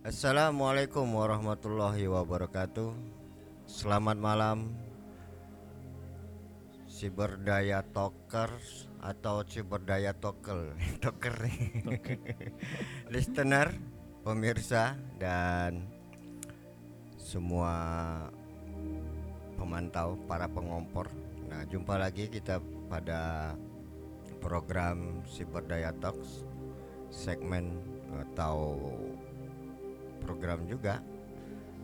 Assalamualaikum warahmatullahi wabarakatuh. Selamat malam Ciberdaya Talkers atau Ciberdaya Tokel Toker Listener, pemirsa dan semua pemantau para pengompor. Nah, jumpa lagi kita pada program Ciberdaya Talks segmen atau program juga.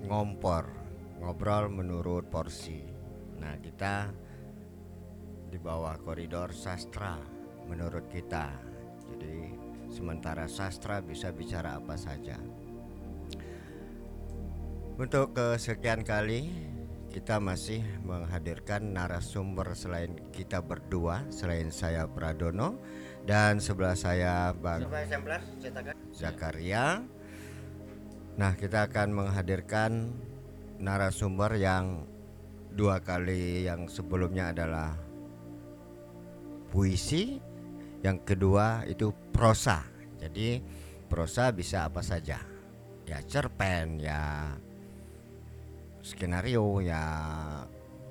Ngompor ngobrol menurut porsi. Nah kita di bawah koridor sastra menurut kita. Jadi sementara sastra bisa bicara apa saja. Untuk kesekian kali kita masih menghadirkan narasumber selain kita berdua selain saya Pradono dan sebelah saya Bang Zakaria Nah, kita akan menghadirkan narasumber yang dua kali yang sebelumnya adalah puisi, yang kedua itu prosa. Jadi prosa bisa apa saja. Ya cerpen, ya skenario, ya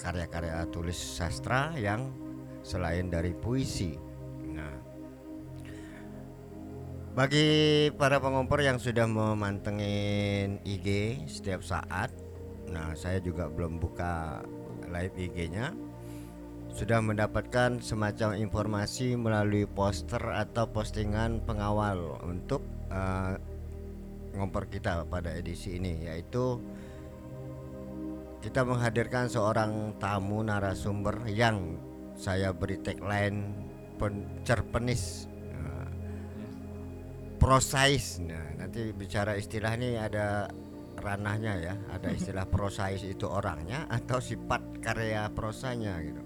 karya-karya tulis sastra yang selain dari puisi. Bagi para pengompor yang sudah memantengin IG setiap saat, nah saya juga belum buka live IG-nya, sudah mendapatkan semacam informasi melalui poster atau postingan pengawal untuk uh, ngompor kita pada edisi ini, yaitu kita menghadirkan seorang tamu narasumber yang saya beri tagline pencerpenis prosais. Nah, nanti bicara istilah ini ada ranahnya ya. Ada istilah prosais itu orangnya atau sifat karya prosanya gitu.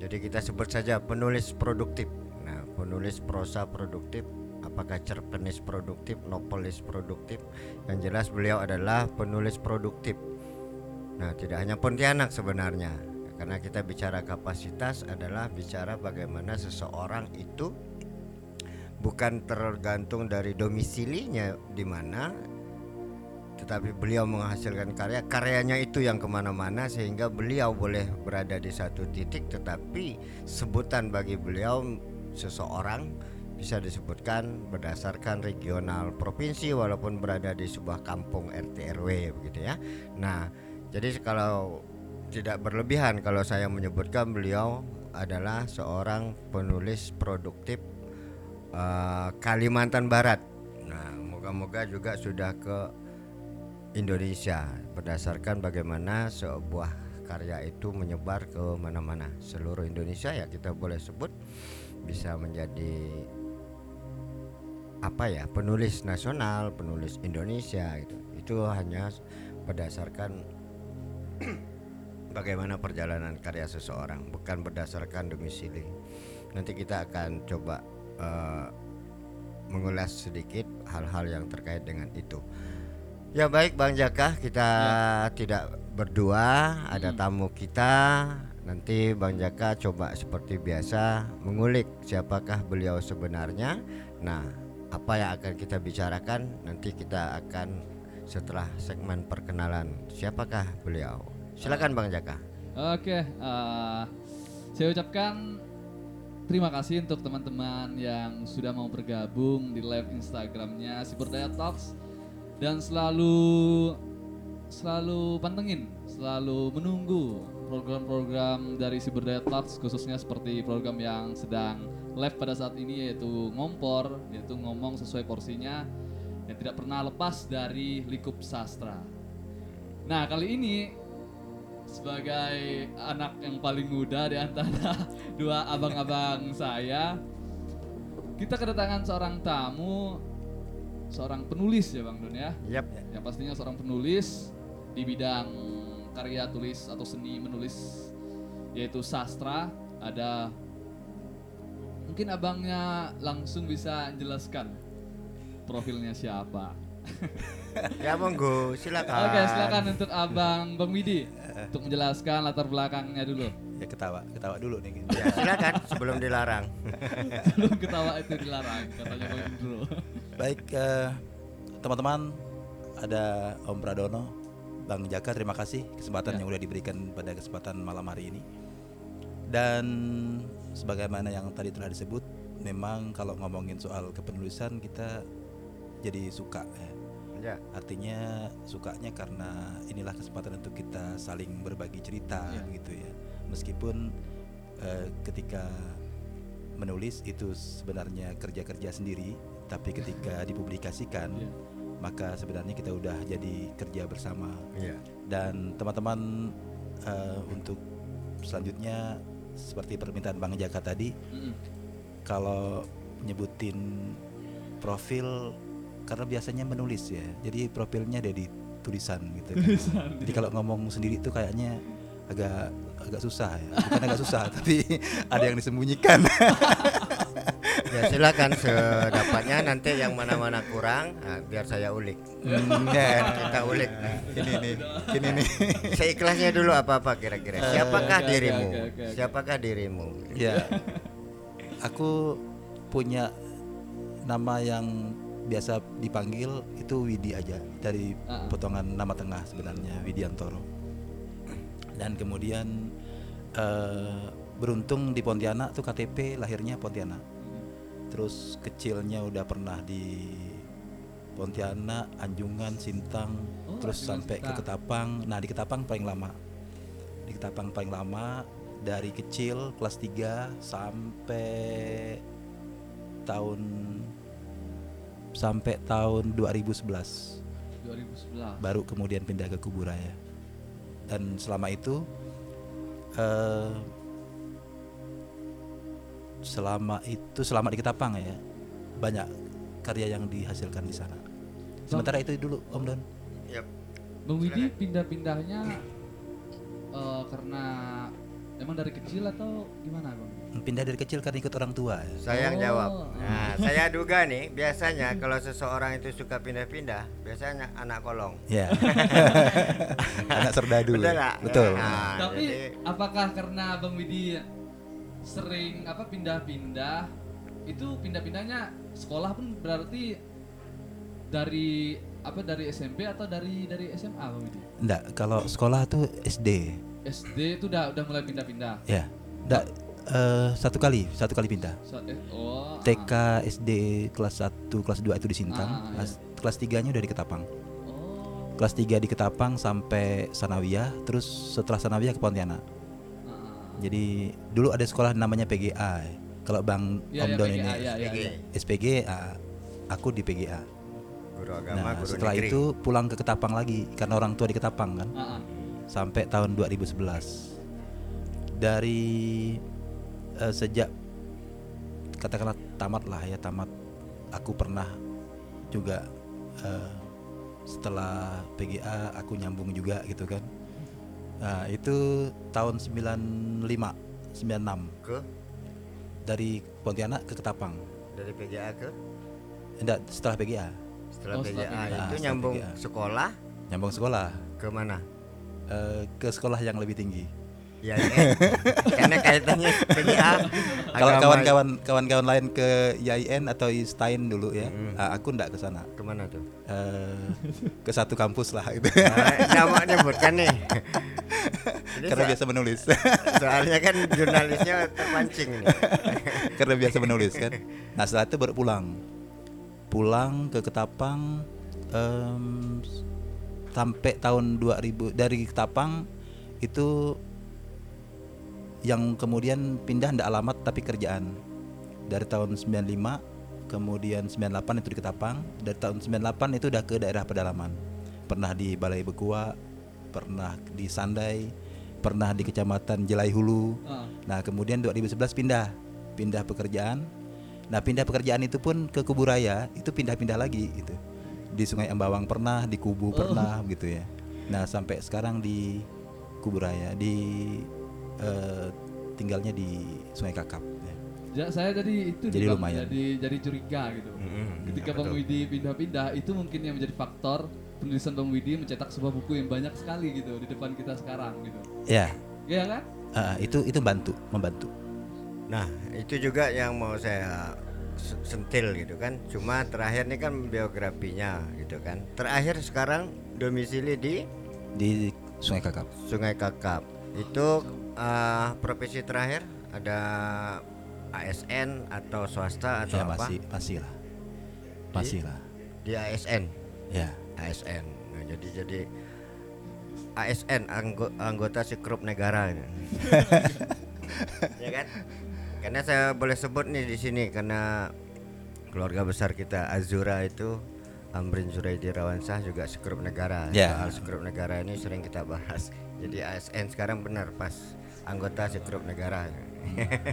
Jadi kita sebut saja penulis produktif. Nah, penulis prosa produktif apakah cerpenis produktif, novelis produktif. Yang jelas beliau adalah penulis produktif. Nah, tidak hanya Pontianak sebenarnya. Karena kita bicara kapasitas adalah bicara bagaimana seseorang itu bukan tergantung dari domisilinya di mana tetapi beliau menghasilkan karya karyanya itu yang ke mana-mana sehingga beliau boleh berada di satu titik tetapi sebutan bagi beliau seseorang bisa disebutkan berdasarkan regional provinsi walaupun berada di sebuah kampung RT RW begitu ya. Nah, jadi kalau tidak berlebihan kalau saya menyebutkan beliau adalah seorang penulis produktif uh, Kalimantan Barat. Nah, moga-moga juga sudah ke Indonesia berdasarkan bagaimana sebuah karya itu menyebar ke mana-mana. Seluruh Indonesia ya kita boleh sebut bisa menjadi apa ya penulis nasional penulis Indonesia gitu. Itu hanya berdasarkan bagaimana perjalanan karya seseorang bukan berdasarkan domisili. Nanti kita akan coba uh, mengulas sedikit hal-hal yang terkait dengan itu. Ya baik Bang Jaka, kita ya. tidak berdua, ada hmm. tamu kita. Nanti Bang Jaka coba seperti biasa mengulik siapakah beliau sebenarnya. Nah, apa yang akan kita bicarakan nanti kita akan setelah segmen perkenalan siapakah beliau. Silakan Bang Jaka. Oke, uh, saya ucapkan Terima kasih untuk teman-teman yang sudah mau bergabung di live Instagramnya si Berdaya Talks dan selalu selalu pantengin, selalu menunggu program-program dari si Berdaya Talks khususnya seperti program yang sedang live pada saat ini yaitu ngompor, yaitu ngomong sesuai porsinya yang tidak pernah lepas dari likup sastra. Nah kali ini sebagai anak yang paling muda di antara dua abang-abang saya, kita kedatangan seorang tamu, seorang penulis ya Bang Don ya. Yep. Yang pastinya seorang penulis di bidang karya tulis atau seni menulis yaitu sastra. Ada mungkin abangnya langsung bisa jelaskan profilnya siapa. ya monggo silakan. Oke silakan untuk abang Bang Widi untuk menjelaskan latar belakangnya dulu. Ya ketawa, ketawa dulu nih. Ya, silakan sebelum dilarang. sebelum ketawa itu dilarang katanya Bang dulu. Baik uh, teman-teman, ada Om Pradono, Bang Jaka, terima kasih kesempatan Ya. yang udah diberikan pada kesempatan malam hari ini. Dan sebagaimana yang tadi telah disebut, memang kalau ngomongin soal kepenulisan kita jadi suka ya. Ya. Artinya sukanya karena inilah kesempatan untuk kita saling berbagi cerita Ya. gitu ya. Meskipun eh, ketika menulis itu sebenarnya kerja-kerja sendiri, tapi ketika dipublikasikan Iya. maka sebenarnya kita udah jadi kerja bersama. Iya. Dan teman-teman eh, untuk selanjutnya seperti permintaan Bang Jaka tadi, Mm-mm. kalau nyebutin profil karena biasanya menulis ya jadi profilnya ada di tulisan gitu kan. jadi kalau ngomong sendiri tuh kayaknya agak agak susah ya bukan agak susah tapi ada yang disembunyikan Ya silakan sedapatnya nanti yang mana-mana kurang nah, biar saya ulik. Hmm, ya. Kita ulik. ini nih ini nih Seikhlasnya dulu apa-apa kira-kira. Siapakah oke, oke, dirimu? Siapakah dirimu? ya aku punya nama yang biasa dipanggil itu Widi aja dari Ah. potongan nama tengah sebenarnya Widiantoro dan kemudian eh, beruntung di Pontianak tuh KTP lahirnya Pontianak terus kecilnya udah pernah di Pontianak Anjungan Sintang Oh, terus Anjungan, sampai ke Sintang. Ketapang nah di Ketapang paling lama di Ketapang paling lama dari kecil kelas 3 sampai tahun sampai tahun 2011 2011. baru kemudian pindah ke Kuburaya dan selama itu eh, selama itu selama di Ketapang ya banyak karya yang dihasilkan di sana sementara itu dulu Om Don Yap. Bang Widi pindah-pindahnya eh, karena emang dari kecil atau gimana bang? Pindah dari kecil karena ikut orang tua ya. Saya yang Oh. jawab. Nah, saya duga nih, biasanya kalau seseorang itu suka pindah-pindah, biasanya anak kolong. ya anak serdadu Betul betul Nah, Tapi jadi- apakah karena Bang Widi sering apa pindah-pindah itu pindah-pindahnya sekolah pun berarti dari apa dari SMP atau dari dari SMA Bang Widi? enggak kalau sekolah tuh SD SD itu udah udah mulai pindah-pindah. ya enggak eh, satu kali satu kali pindah. Eh, oh, TK SD kelas 1 kelas 2 itu di Sintang. Ah, kelas, kelas 3 nya udah di Ketapang. Ah. oh, kelas 3 di Ketapang sampai Sanawiyah terus setelah Sanawiyah ke Pontianak. Ah. jadi dulu ada sekolah namanya PGA kalau Bang Iya, Om iya, Don PGA, ini iya, iya, SPG, iya. SPG ah, aku di PGA guru agama, nah guru setelah negeri. itu pulang ke Ketapang lagi karena orang tua di Ketapang kan. Ah, ah. sampai tahun 2011 dari eh, sejak katakanlah tamat lah ya tamat aku pernah juga eh, setelah PGA aku nyambung juga gitu kan. Nah itu tahun 95 96 ke? Dari Pontianak ke Ketapang. Dari PGA ke? Enggak setelah PGA setelah Oh, setelah PGA PGA. itu Nah, setelah nyambung PGA. sekolah? Nyambung sekolah. Ke mana? eh, ke sekolah yang lebih tinggi Ya, ya. karena kaitannya PGA. Kalau kawan-kawan kawan-kawan lain ke YIN atau Istain dulu ya, Hmm. ah, aku ndak ke sana. ke mana tuh? Eh, ke satu kampus lah gitu. Nah, nama nyebutkan nih. Jadi Karena biasa menulis. soalnya kan jurnalisnya terpancing ini. Karena biasa menulis kan. Nah setelah itu baru pulang. Pulang ke Ketapang em, sampai tahun 2000 dari Ketapang itu yang kemudian pindah ndak alamat tapi kerjaan. Dari tahun 95 kemudian 98 itu di Ketapang, dari tahun 98 itu udah ke daerah pedalaman. Pernah di Balai Bekua, pernah di Sandai, pernah di Kecamatan Jelai Hulu, Ah. Nah kemudian 2011 pindah, pindah pekerjaan. Nah pindah pekerjaan itu pun ke Kuburaya itu pindah-pindah lagi gitu. Di Sungai Ambawang pernah, di Kubu pernah gitu ya. Nah sampai sekarang di Kuburaya, di eh, tinggalnya di Sungai Kakap. Ya. Ja- saya jadi itu Jadi Bang, lumayan. jadi jadi curiga gitu. Mm-mm, Ketika iya, Bang. Widi pindah-pindah itu mungkin yang menjadi faktor penulisan Bang Widi mencetak sebuah buku yang banyak sekali gitu di depan kita sekarang gitu. Ya, Iya kan? ah, itu itu bantu, membantu. Nah, itu juga yang mau saya se- sentil gitu kan. Cuma terakhir nih kan biografinya gitu kan. Terakhir sekarang domisili di di Sungai Kakap. Sungai Kakap. Itu eh, profesi terakhir ada ASN atau swasta atau Ya apa? masih masih lah. Masih lah. Di ASN. Ya. ASN. Nah, jadi jadi ASN anggo- anggota sekrup negara ya kan? Karena saya boleh sebut nih di sini karena keluarga besar kita Azura itu Amrin Zuraidi Rawansah juga sekrup negara. Ya. Soal sekrup negara ini sering kita bahas. Jadi ASN sekarang benar pas anggota sekrup negara.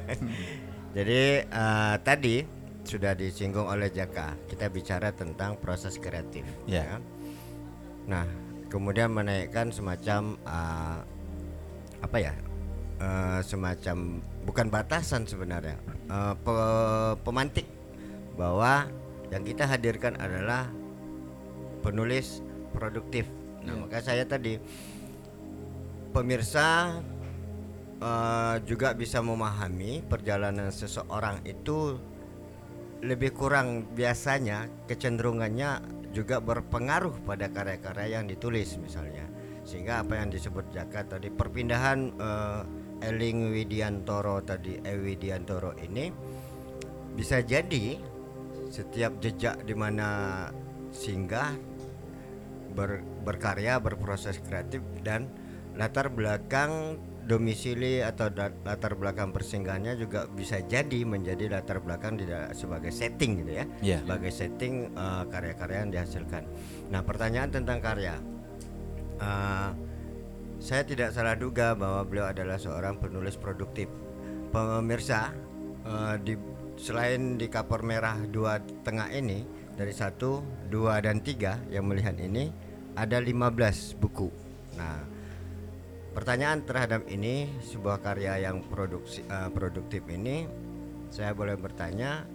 Jadi eh, tadi sudah disinggung oleh Jaka. Kita bicara tentang proses kreatif. Ya. Nah, kemudian menaikkan semacam eh, apa ya? eh, semacam bukan batasan sebenarnya. eh, pe- pemantik bahwa yang kita hadirkan adalah penulis produktif. Nah, maka saya tadi pemirsa eh, juga bisa memahami perjalanan seseorang itu lebih kurang biasanya kecenderungannya juga berpengaruh pada karya-karya yang ditulis misalnya. Sehingga apa yang disebut Jaka tadi perpindahan eh, Eling Widiantoro tadi E Widiantoro ini bisa jadi setiap jejak di mana singgah ber- berkarya berproses kreatif dan latar belakang domisili atau latar belakang persinggahannya juga bisa jadi menjadi latar belakang tidak sebagai setting gitu ya. Iya. sebagai setting eh, karya-karya yang dihasilkan. Nah pertanyaan tentang karya. Eh, saya tidak salah duga bahwa beliau adalah seorang penulis produktif. Pemirsa eh, di selain di kapur merah dua tengah ini dari satu dua dan tiga yang melihat ini ada 15 buku. Nah pertanyaan terhadap ini sebuah karya yang produksi eh, produktif ini saya boleh bertanya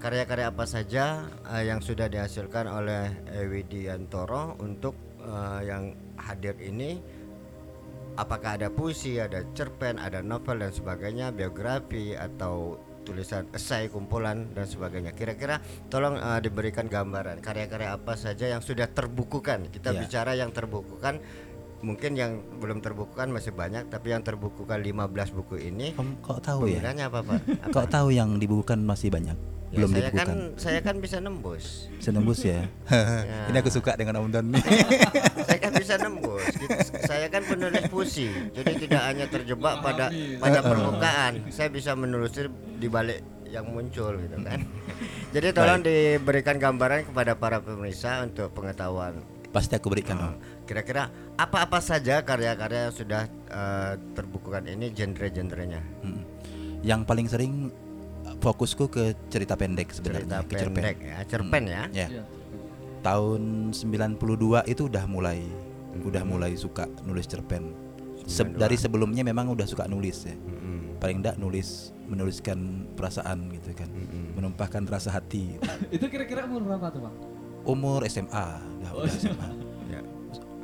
karya-karya apa saja eh, yang sudah dihasilkan oleh Ewidiantoro untuk eh, yang hadir ini apakah ada puisi, ada cerpen, ada novel dan sebagainya, biografi atau tulisan esai, kumpulan dan sebagainya. Kira-kira tolong eh, diberikan gambaran karya-karya apa saja yang sudah terbukukan. Kita Ya. bicara yang terbukukan mungkin yang belum terbukukan masih banyak tapi yang terbukukan 15 buku ini Om kok tahu ya? apa Pak? Kok tahu yang dibukukan masih banyak? Ya, Belum saya dibukukan. kan saya kan bisa nembus. Senembus ya. Ini aku suka dengan Om Don saya kan bisa nembus. Saya kan penulis puisi, jadi tidak hanya terjebak pada pada permukaan. Saya bisa menelusuri di balik yang muncul gitu kan. Jadi tolong diberikan gambaran kepada para pemirsa untuk pengetahuan. Pasti aku berikan Om. Kira-kira apa-apa saja karya-karya yang sudah eh, terbukukan ini genre-genrenya. Mm. Yang paling sering uh, fokusku ke cerita pendek Cerita sebenarnya, ke cerpen. pendek ya, cerpen ya. Ya. Iya. Tahun 92 itu udah mulai udah mulai suka nulis cerpen. Se- 92. dari sebelumnya memang udah suka nulis ya. Mm-mm. Paling enggak nulis menuliskan perasaan gitu kan. Mm-mm. Menumpahkan rasa hati. gitu. Itu kira-kira umur berapa tuh bang? Umur SMA, udah, udah SMA. Ya.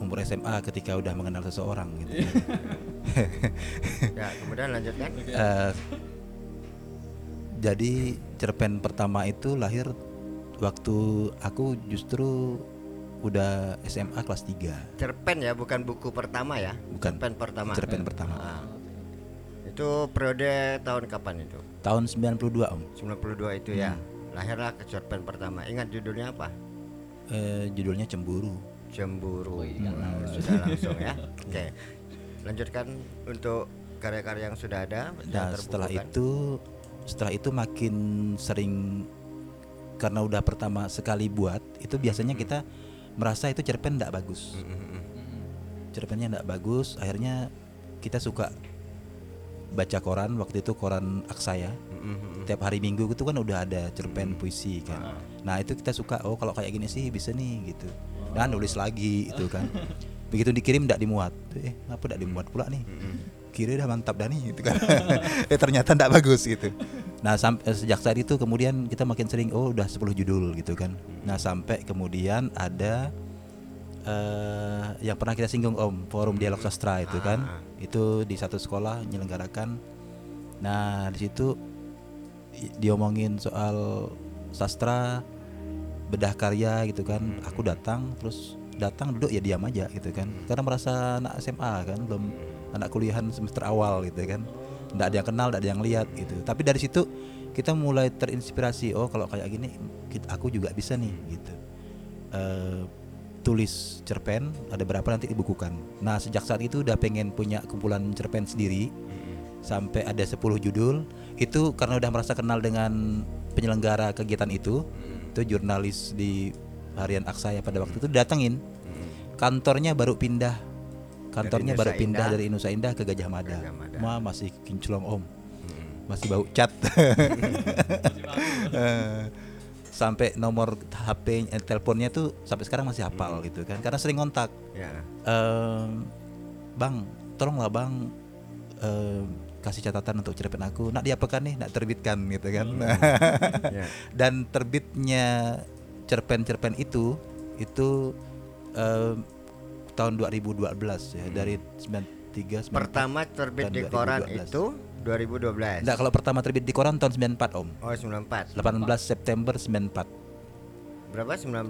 Umur SMA ketika udah mengenal seseorang gitu. Iya. ya, kemudian lanjutkan. Eh, jadi cerpen pertama itu lahir waktu aku justru udah SMA kelas 3 Cerpen ya, bukan buku pertama ya. Bukan. Cerpen pertama. Cerpen pertama. Ah. Itu periode tahun kapan itu? Tahun 92 Om 92 itu ya. Lahirlah ke cerpen pertama. Ingat judulnya apa? Eh, Judulnya Cemburu Cemburu. Oh, iya. Nah, sudah langsung ya. Oke. Lanjutkan untuk karya-karya yang sudah ada Nah setelah itu Setelah itu makin sering Karena udah pertama sekali buat Itu biasanya kita merasa itu cerpen tidak bagus Mm, cerpennya tidak bagus akhirnya kita suka baca koran waktu itu koran Aksaya Mm, mm, mm. tiap hari minggu itu kan udah ada cerpen puisi kan. Nah itu kita suka oh kalau kayak gini sih bisa nih gitu. Dan nulis lagi itu kan. Begitu dikirim tidak dimuat. Eh apa tidak dimuat pula nih? Kira udah mantap dah nih gitu kan. Eh ternyata tidak bagus gitu. Nah sampai sejak saat itu kemudian kita makin sering oh udah 10 judul gitu kan. Nah sampai kemudian ada eh yang pernah kita singgung om forum dialog sastra itu kan. Ah. itu di satu sekolah menyelenggarakan nah di situ diomongin soal sastra bedah karya gitu kan. Aku datang terus datang duduk ya diam aja gitu kan. Karena merasa anak SMA kan belum anak kuliahan semester awal gitu kan. Nggak ada yang kenal nggak ada yang lihat gitu. Tapi dari situ kita mulai terinspirasi oh kalau kayak gini kit- aku juga bisa nih gitu. Eh, tulis cerpen ada berapa nanti dibukukan. Nah sejak saat itu udah pengen punya kumpulan cerpen sendiri sampai ada 10 judul itu karena udah merasa kenal dengan penyelenggara kegiatan itu itu jurnalis di harian Aksaya pada waktu itu datengin. Kantornya baru pindah. Kantornya baru pindah Indah. dari Nusa Indah ke Gajah Mada, Gajah Mada. Ma masih kinclong om. Masih bau cat. Eh, sampai nomor HP eh, teleponnya tuh sampai sekarang masih hafal gitu kan karena sering kontak Ya. Ehm, bang tolonglah bang ehm, kasih catatan untuk cerpen aku nak diapakan nih nak terbitkan gitu kan Ya. dan terbitnya cerpen-cerpen itu itu ehm, tahun 2012 ya dari 93 94. Pertama terbit di koran 2012. itu 2012. Nggak, kalau pertama terbit di koran tahun 94 om Oh 94. 18 September 94 Berapa 19?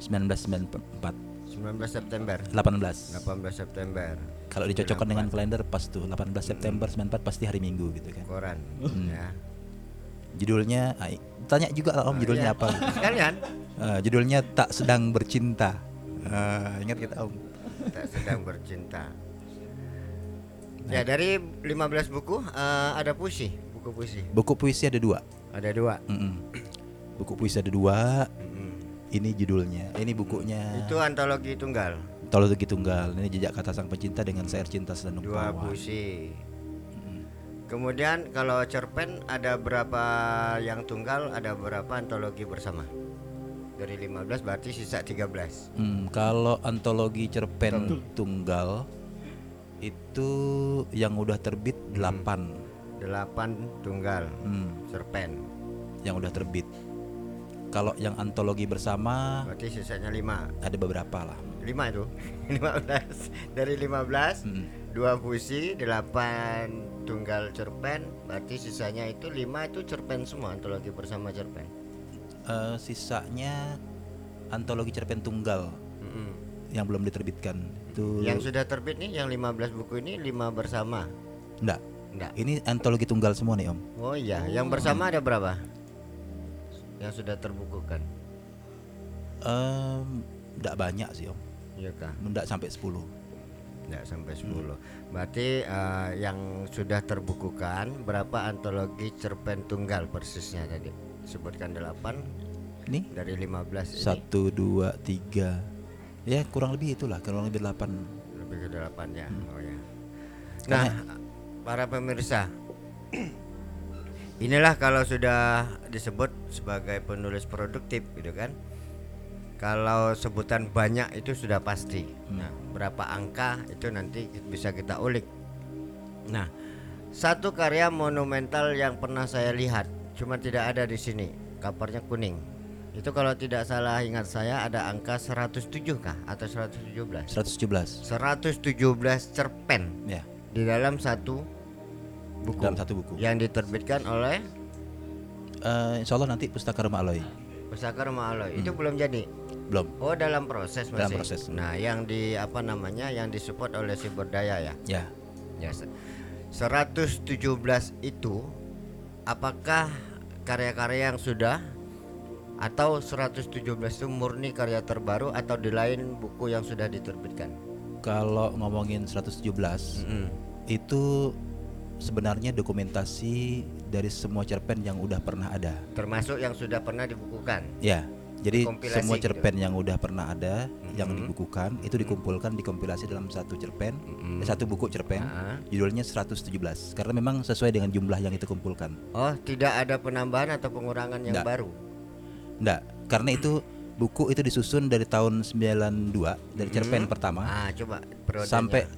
1994 19 September. 18 18 September. Kalau dicocokkan dengan kalender pas tuh 18 September 94 pasti hari Minggu gitu kan Koran. Ya. judulnya tanya juga lah om Oh, judulnya iya. apa Sekalian Eh, judulnya tak sedang bercinta Eh, ingat kita om tak sedang bercinta. Ya dari 15 buku eh, ada puisi, buku puisi. buku puisi ada dua Ada dua. Mm-mm. buku puisi ada dua Mm-mm. ini judulnya ini bukunya Itu antologi tunggal. Tologi Tunggal ini jejak kata sang pecinta dengan sayur cinta senandung Dua pawang. puisi. Kemudian kalau cerpen ada berapa yang tunggal, ada berapa antologi bersama? Dari 15 berarti sisa 13. Hmm, kalau antologi cerpen tunggal itu yang udah terbit 8 8 tunggal Hmm, cerpen. yang udah terbit. Kalau yang antologi bersama Berarti sisanya 5. ada beberapa lah. 5 itu. 15 dari 15 Hmm. dua puisi, 8 tunggal cerpen, berarti sisanya itu 5 itu cerpen semua antologi bersama cerpen. Eh, sisanya antologi cerpen tunggal Mm-mm. yang belum diterbitkan itu Yang sudah terbit nih yang 15 buku ini 5 bersama. enggak. Enggak. Ini antologi tunggal semua nih om. Oh iya, yang bersama ada berapa? Yang sudah terbukukan. Em, enggak banyak sih om. Iya kah? Enggak sampai 10 Enggak sampai 10. Berarti eh, yang sudah terbukukan berapa antologi cerpen tunggal persisnya tadi? Sebutkan 8 Nih dari 15 ini. satu dua tiga ya kurang lebih itulah kurang lebih 8 lebih ke 8 ya. Oh ya. Nah, para pemirsa Inilah kalau sudah disebut sebagai penulis produktif gitu kan. Kalau sebutan banyak itu sudah pasti. Nah, berapa angka itu nanti bisa kita ulik. Nah, satu karya monumental yang pernah saya lihat, cuma tidak ada di sini. Kaparnya kuning. Itu kalau tidak salah ingat saya ada angka 107 kah atau 117? 117 117 cerpen ya di dalam satu buku dalam satu buku yang diterbitkan oleh Eh, Insya Allah nanti pustaka rumah Aloy Pusaka Rumah Aloy. Itu belum jadi. Belum Oh, dalam proses masih. Dalam proses. Nah, yang di apa namanya? yang disupport oleh si berdaya ya. ya Ya. se- 117 itu apakah karya-karya yang sudah atau 117 itu murni karya terbaru atau di lain buku yang sudah diterbitkan? kalau ngomongin 117 itu sebenarnya dokumentasi dari semua cerpen yang udah pernah ada Termasuk yang sudah pernah dibukukan. ya jadi semua gitu. cerpen yang udah pernah ada yang Mhm. dibukukan itu dikumpulkan dikompilasi dalam satu cerpen Mhm. eh, satu buku cerpen Ah. judulnya 117 karena memang sesuai dengan jumlah yang itu kumpulkan Oh, tidak ada penambahan atau pengurangan yang Nggak. baru. Enggak, karena itu buku itu disusun dari tahun 92 dari cerpen pertama Ah, coba periodenya. sampai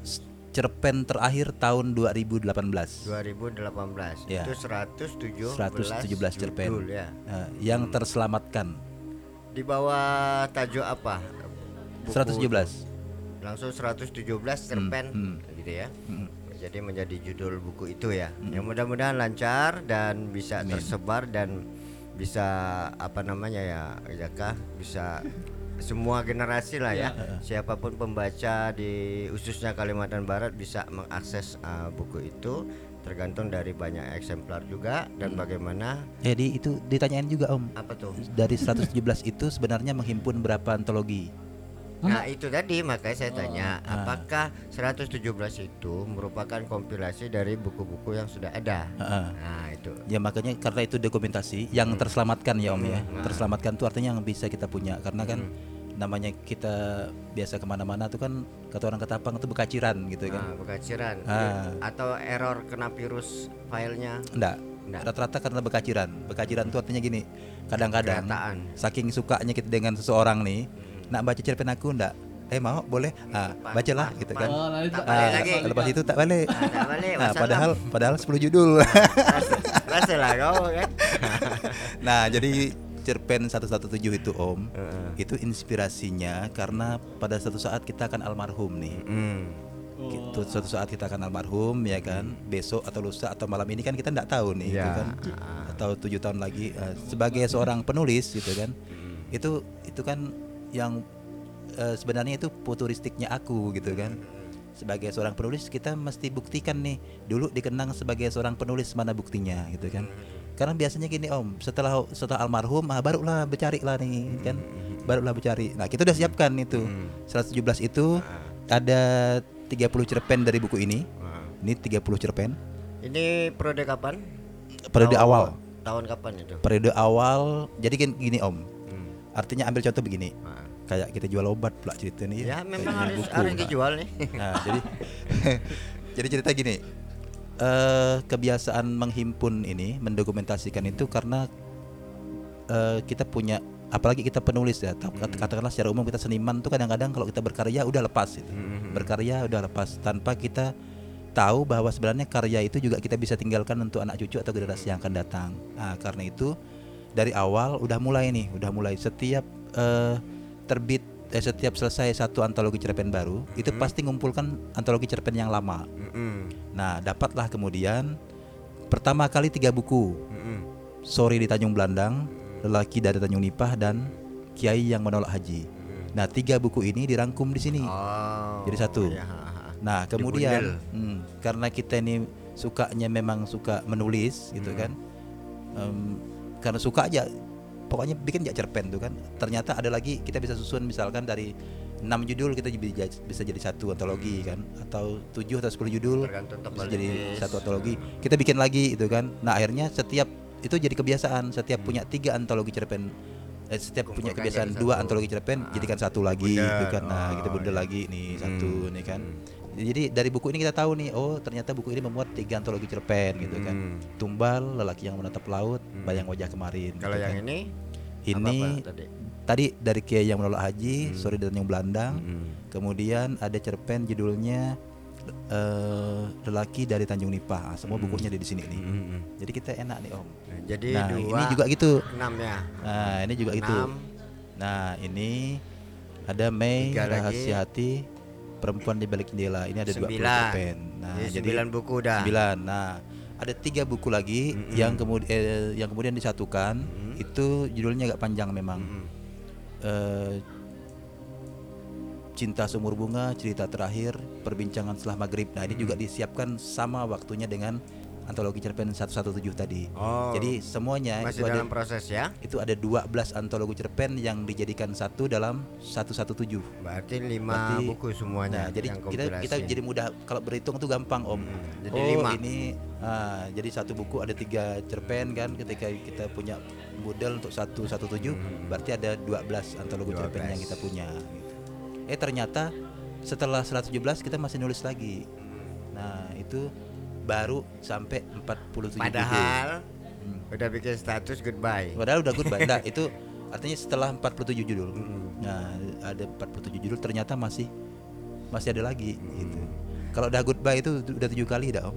cerpen terakhir tahun 2018. 2018 Ya. itu 117 117 cerpen. judul ya. Nah, yang terselamatkan Di bawah tajuk apa? Buku 117. itu? Langsung 117 cerpen hmm. gitu ya. Mm. jadi menjadi judul buku itu ya. Yang mudah-mudahan lancar dan bisa tersebar dan bisa apa namanya ya, Jaka bisa semua generasi lah ya. Siapa pun pembaca di khususnya Kalimantan Barat bisa mengakses uh, buku itu tergantung dari banyak eksemplar juga dan bagaimana Jadi itu ditanyain juga Om. apa tuh? Dari 117 itu sebenarnya menghimpun berapa antologi? Nah itu tadi makanya saya tanya apakah 117 itu merupakan kompilasi dari buku-buku yang sudah ada. Heeh. Nah itu. Ya makanya karena itu dokumentasi yang terselamatkan ya Om ya. Terselamatkan tuh artinya yang bisa kita punya karena kan namanya kita biasa ke mana-mana tuh kan kata orang ketapang itu bekaciran gitu kan. Nah, bekaciran Ah. atau error kena virus filenya. Enggak. Enggak. Rata-rata karena bekaciran. Bekaciran tuh artinya gini. Kadang-kadang saking sukanya kita dengan seseorang nih, nak baca cerpen aku enggak? Eh mau boleh? Ah, bacalah gitu kan. Oh, Tak balik Ah, lagi. lepas itu tak balik. Nah, tak balik, Nah, wassalam. padahal padahal 10 judul. Lah kau kan. nah, jadi cerpen 117 itu Om, Heeh. itu inspirasinya karena pada suatu saat kita akan almarhum nih. Hmm. Gitu, suatu saat kita akan almarhum ya kan. Besok atau lusa atau malam ini kan kita nggak tahu nih, gitu Ya. kan. Atau tujuh tahun lagi eh, sebagai seorang penulis gitu kan. Itu itu kan yang eh, sebenarnya itu futuristiknya aku gitu kan. Sebagai seorang penulis kita mesti buktikan nih. Dulu dikenang sebagai seorang penulis mana buktinya gitu kan. Karena biasanya gini Om, setelah setelah almarhum ah, barulah bercari lah nih kan. Barulah bercari. Nah, kita udah siapkan itu. 117 itu ada 30 cerpen dari buku ini. Wah. Ini 30 cerpen. Ini periode kapan? Periode Tahun- awal. Tahun kapan itu? Periode awal. Jadi gini, gini Om. Hmm. Artinya ambil contoh begini. Nah. Kayak kita jual obat pula cerita nih. Ya memang Kayak harus buku. harus Nah, dijual nih. Nah, jadi jadi cerita gini. Eh kebiasaan menghimpun ini, mendokumentasikan itu karena eh kita punya apalagi kita penulis ya, Hmm. katakanlah secara umum kita seniman tuh kadang-kadang kalau kita berkarya udah lepas itu. Hmm. Berkarya udah lepas tanpa kita tahu bahwa sebenarnya karya itu juga kita bisa tinggalkan untuk anak cucu atau generasi yang akan datang. Nah, karena itu dari awal udah mulai nih, udah mulai setiap eh, terbit eh, setiap selesai satu antologi cerpen baru, itu pasti ngumpulkan antologi cerpen yang lama. Mm-mm. Nah, dapatlah kemudian pertama kali tiga buku, Mm-mm. Sorry di Tanjung Belandang, Lelaki dari Tanjung Nipah dan Kiai yang menolak haji. Nah, tiga buku ini dirangkum di sini. Oh. Jadi satu. ya. Nah, kemudian hmm, karena kita ini sukanya memang suka menulis gitu kan. Em, karena suka aja pokoknya bikin aja cerpen tuh kan. Ternyata ada lagi kita bisa susun misalkan dari 6 judul kita bisa jadi satu antologi kan atau 7 atau 10 judul bisa jadi satu antologi. Kita bikin lagi itu kan. Nah, akhirnya setiap itu jadi kebiasaan setiap punya tiga antologi cerpen eh, setiap punya Kumpulkan kebiasaan jadi dua satu. antologi cerpen Ah. jadikan satu lagi Bundel. gitu kan. Nah, kita Oh, bundel iya. lagi nih satu Hmm. nih kan. Jadi dari buku ini kita tahu nih, oh ternyata buku ini memuat tiga antologi cerpen gitu kan. Hmm. Tumbal, lelaki yang menatap laut, bayang wajah kemarin. Kalau gitu yang kan. ini ini apa-apa tadi? tadi dari Kiai yang menolak haji, sorry dan yang Belandang. Hmm. Kemudian ada cerpen judulnya eh, lelaki dari Tanjung Nipah. Ah, semua bukunya ada di sini nih. Hmm. Jadi kita enak nih Om. Nah, Jadi Nah dua ini juga gitu. enam ya. Nah ini juga gitu. Enam. Nah ini ada Mei Tiga lagi. rahasia hati perempuan di balik jendela. Ini ada dua puluh cerpen. Nah Jadi jadi sembilan buku dah. Sembilan. Nah, ada tiga buku lagi Mm-mm. yang kemudian yang kemudian disatukan. Mm. Itu judulnya agak panjang memang. Hmm. Eh, Cinta Sumur Bunga, cerita terakhir, perbincangan setelah maghrib. Nah, ini juga disiapkan sama waktunya dengan antologi cerpen 117 tadi. Oh. Jadi semuanya Masih itu ada dalam proses ya. itu ada 12 antologi cerpen yang dijadikan satu dalam 117. Berarti lima Berarti- buku semuanya. Nah, jadi kita kita jadi mudah kalau berhitung tuh gampang om. Hmm, jadi oh lima. ini ah, jadi satu buku ada tiga cerpen kan. Ketika kita punya model untuk satu satu tujuh, Hmm. berarti ada 12 antologi cerpen 12. yang kita punya. gitu. Eh ternyata setelah 117 kita masih nulis lagi. Nah itu baru sampai 47 judul. Padahal Hmm. udah bikin status goodbye. Padahal udah goodbye. Nah, itu artinya setelah 47 judul. Mm. Nah, ada 47 judul ternyata masih masih ada lagi Mm. gitu. Kalau udah goodbye itu udah tujuh kali dah, Om.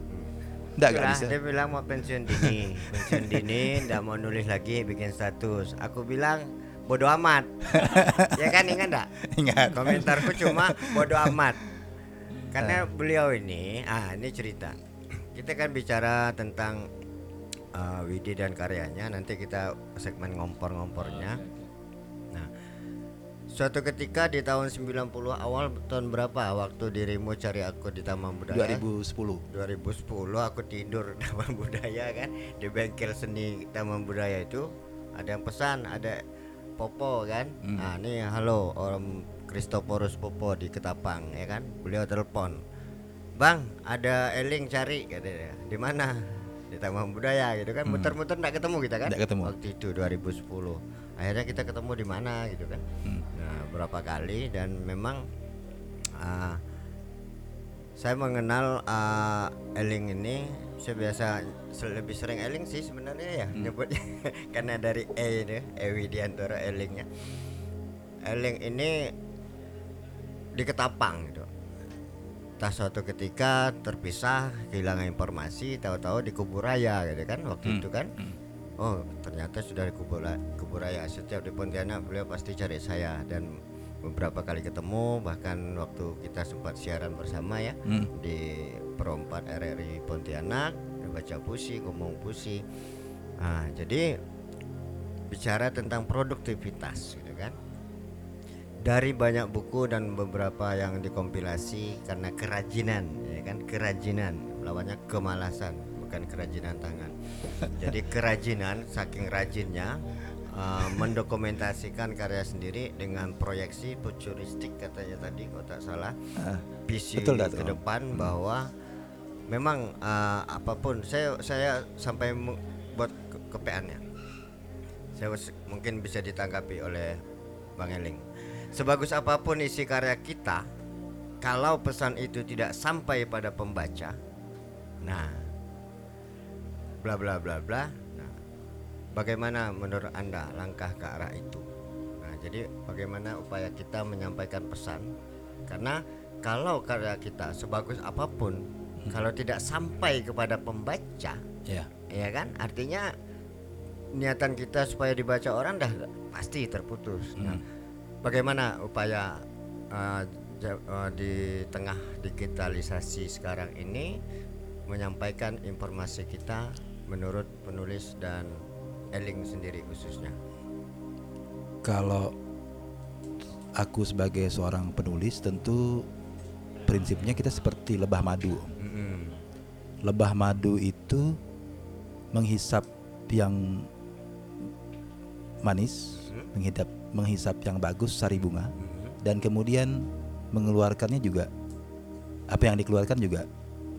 Enggak enggak bisa. Dia bilang mau pensiun dini, pensiun dini, nggak mau nulis lagi, bikin status. Aku bilang bodoh amat, ya kan ingat nggak? Ingat. Komentarku cuma bodoh amat. karena beliau ini, ah ini cerita. Kita kan bicara tentang uh, Widi dan karyanya. Nanti kita segmen ngompor-ngompornya. Nah, suatu ketika di tahun 90 awal tahun berapa waktu dirimu cari aku di Taman Budaya? 2010 2010 aku tidur di Taman Budaya kan? Di bengkel seni Taman Budaya itu ada yang pesan ada Popo kan? Nah ini halo Om Kristoporus Popo di Ketapang ya kan? Beliau telepon Bang ada Eling cari katanya di mana? Di Taman Budaya gitu kan. Muter-muter nggak ketemu kita kan? Nggak ketemu. waktu itu 2010 akhirnya kita ketemu di mana gitu kan. Nah berapa kali dan memang ah, saya mengenal uh, Eling ini saya biasa lebih sering Eling sih sebenarnya ya nyebutnya. Karena dari E itu E Widiantoro Elingnya. Eling ini di Ketapang gitu Entah suatu ketika terpisah kehilangan informasi tahu-tahu di Kuburaya gitu kan waktu itu kan. oh ternyata sudah di Kubura- Kuburaya setiap di Pontianak beliau pasti cari saya dan beberapa kali ketemu bahkan waktu kita sempat siaran bersama ya Hmm. di perempat RRI Pontianak baca puisi ngomong puisi. Nah, jadi bicara tentang produktivitas dari banyak buku dan beberapa yang dikompilasi karena kerajinan ya kan? Kerajinan lawannya kemalasan bukan kerajinan tangan. Jadi kerajinan saking rajinnya uh, mendokumentasikan karya sendiri dengan proyeksi futuristik katanya tadi kalau tak salah. Ah, visi betul, ke depan bahwa memang uh, apa pun saya saya sampai buat ke kepeannya saya mungkin bisa ditanggapi oleh Bang Eling sebagus apa pun isi karya kita kalau pesan itu tidak sampai pada pembaca nah bla bla bla bla nah, bagaimana menurut anda langkah ke arah itu? Nah jadi bagaimana upaya kita menyampaikan pesan? Karena kalau karya kita sebagus apa pun kalau tidak sampai kepada pembaca ya. ya kan? Artinya niatan kita supaya dibaca orang dah pasti terputus. Nah, bagaimana upaya uh, uh, di tengah digitalisasi sekarang ini menyampaikan informasi kita menurut penulis dan Eling sendiri khususnya kalau aku sebagai seorang penulis tentu prinsipnya kita seperti lebah madu Om. Mm-mm. lebah madu itu menghisap yang manis, menghisap menghisap yang bagus sari bunga dan kemudian mengeluarkannya juga apa yang dikeluarkan juga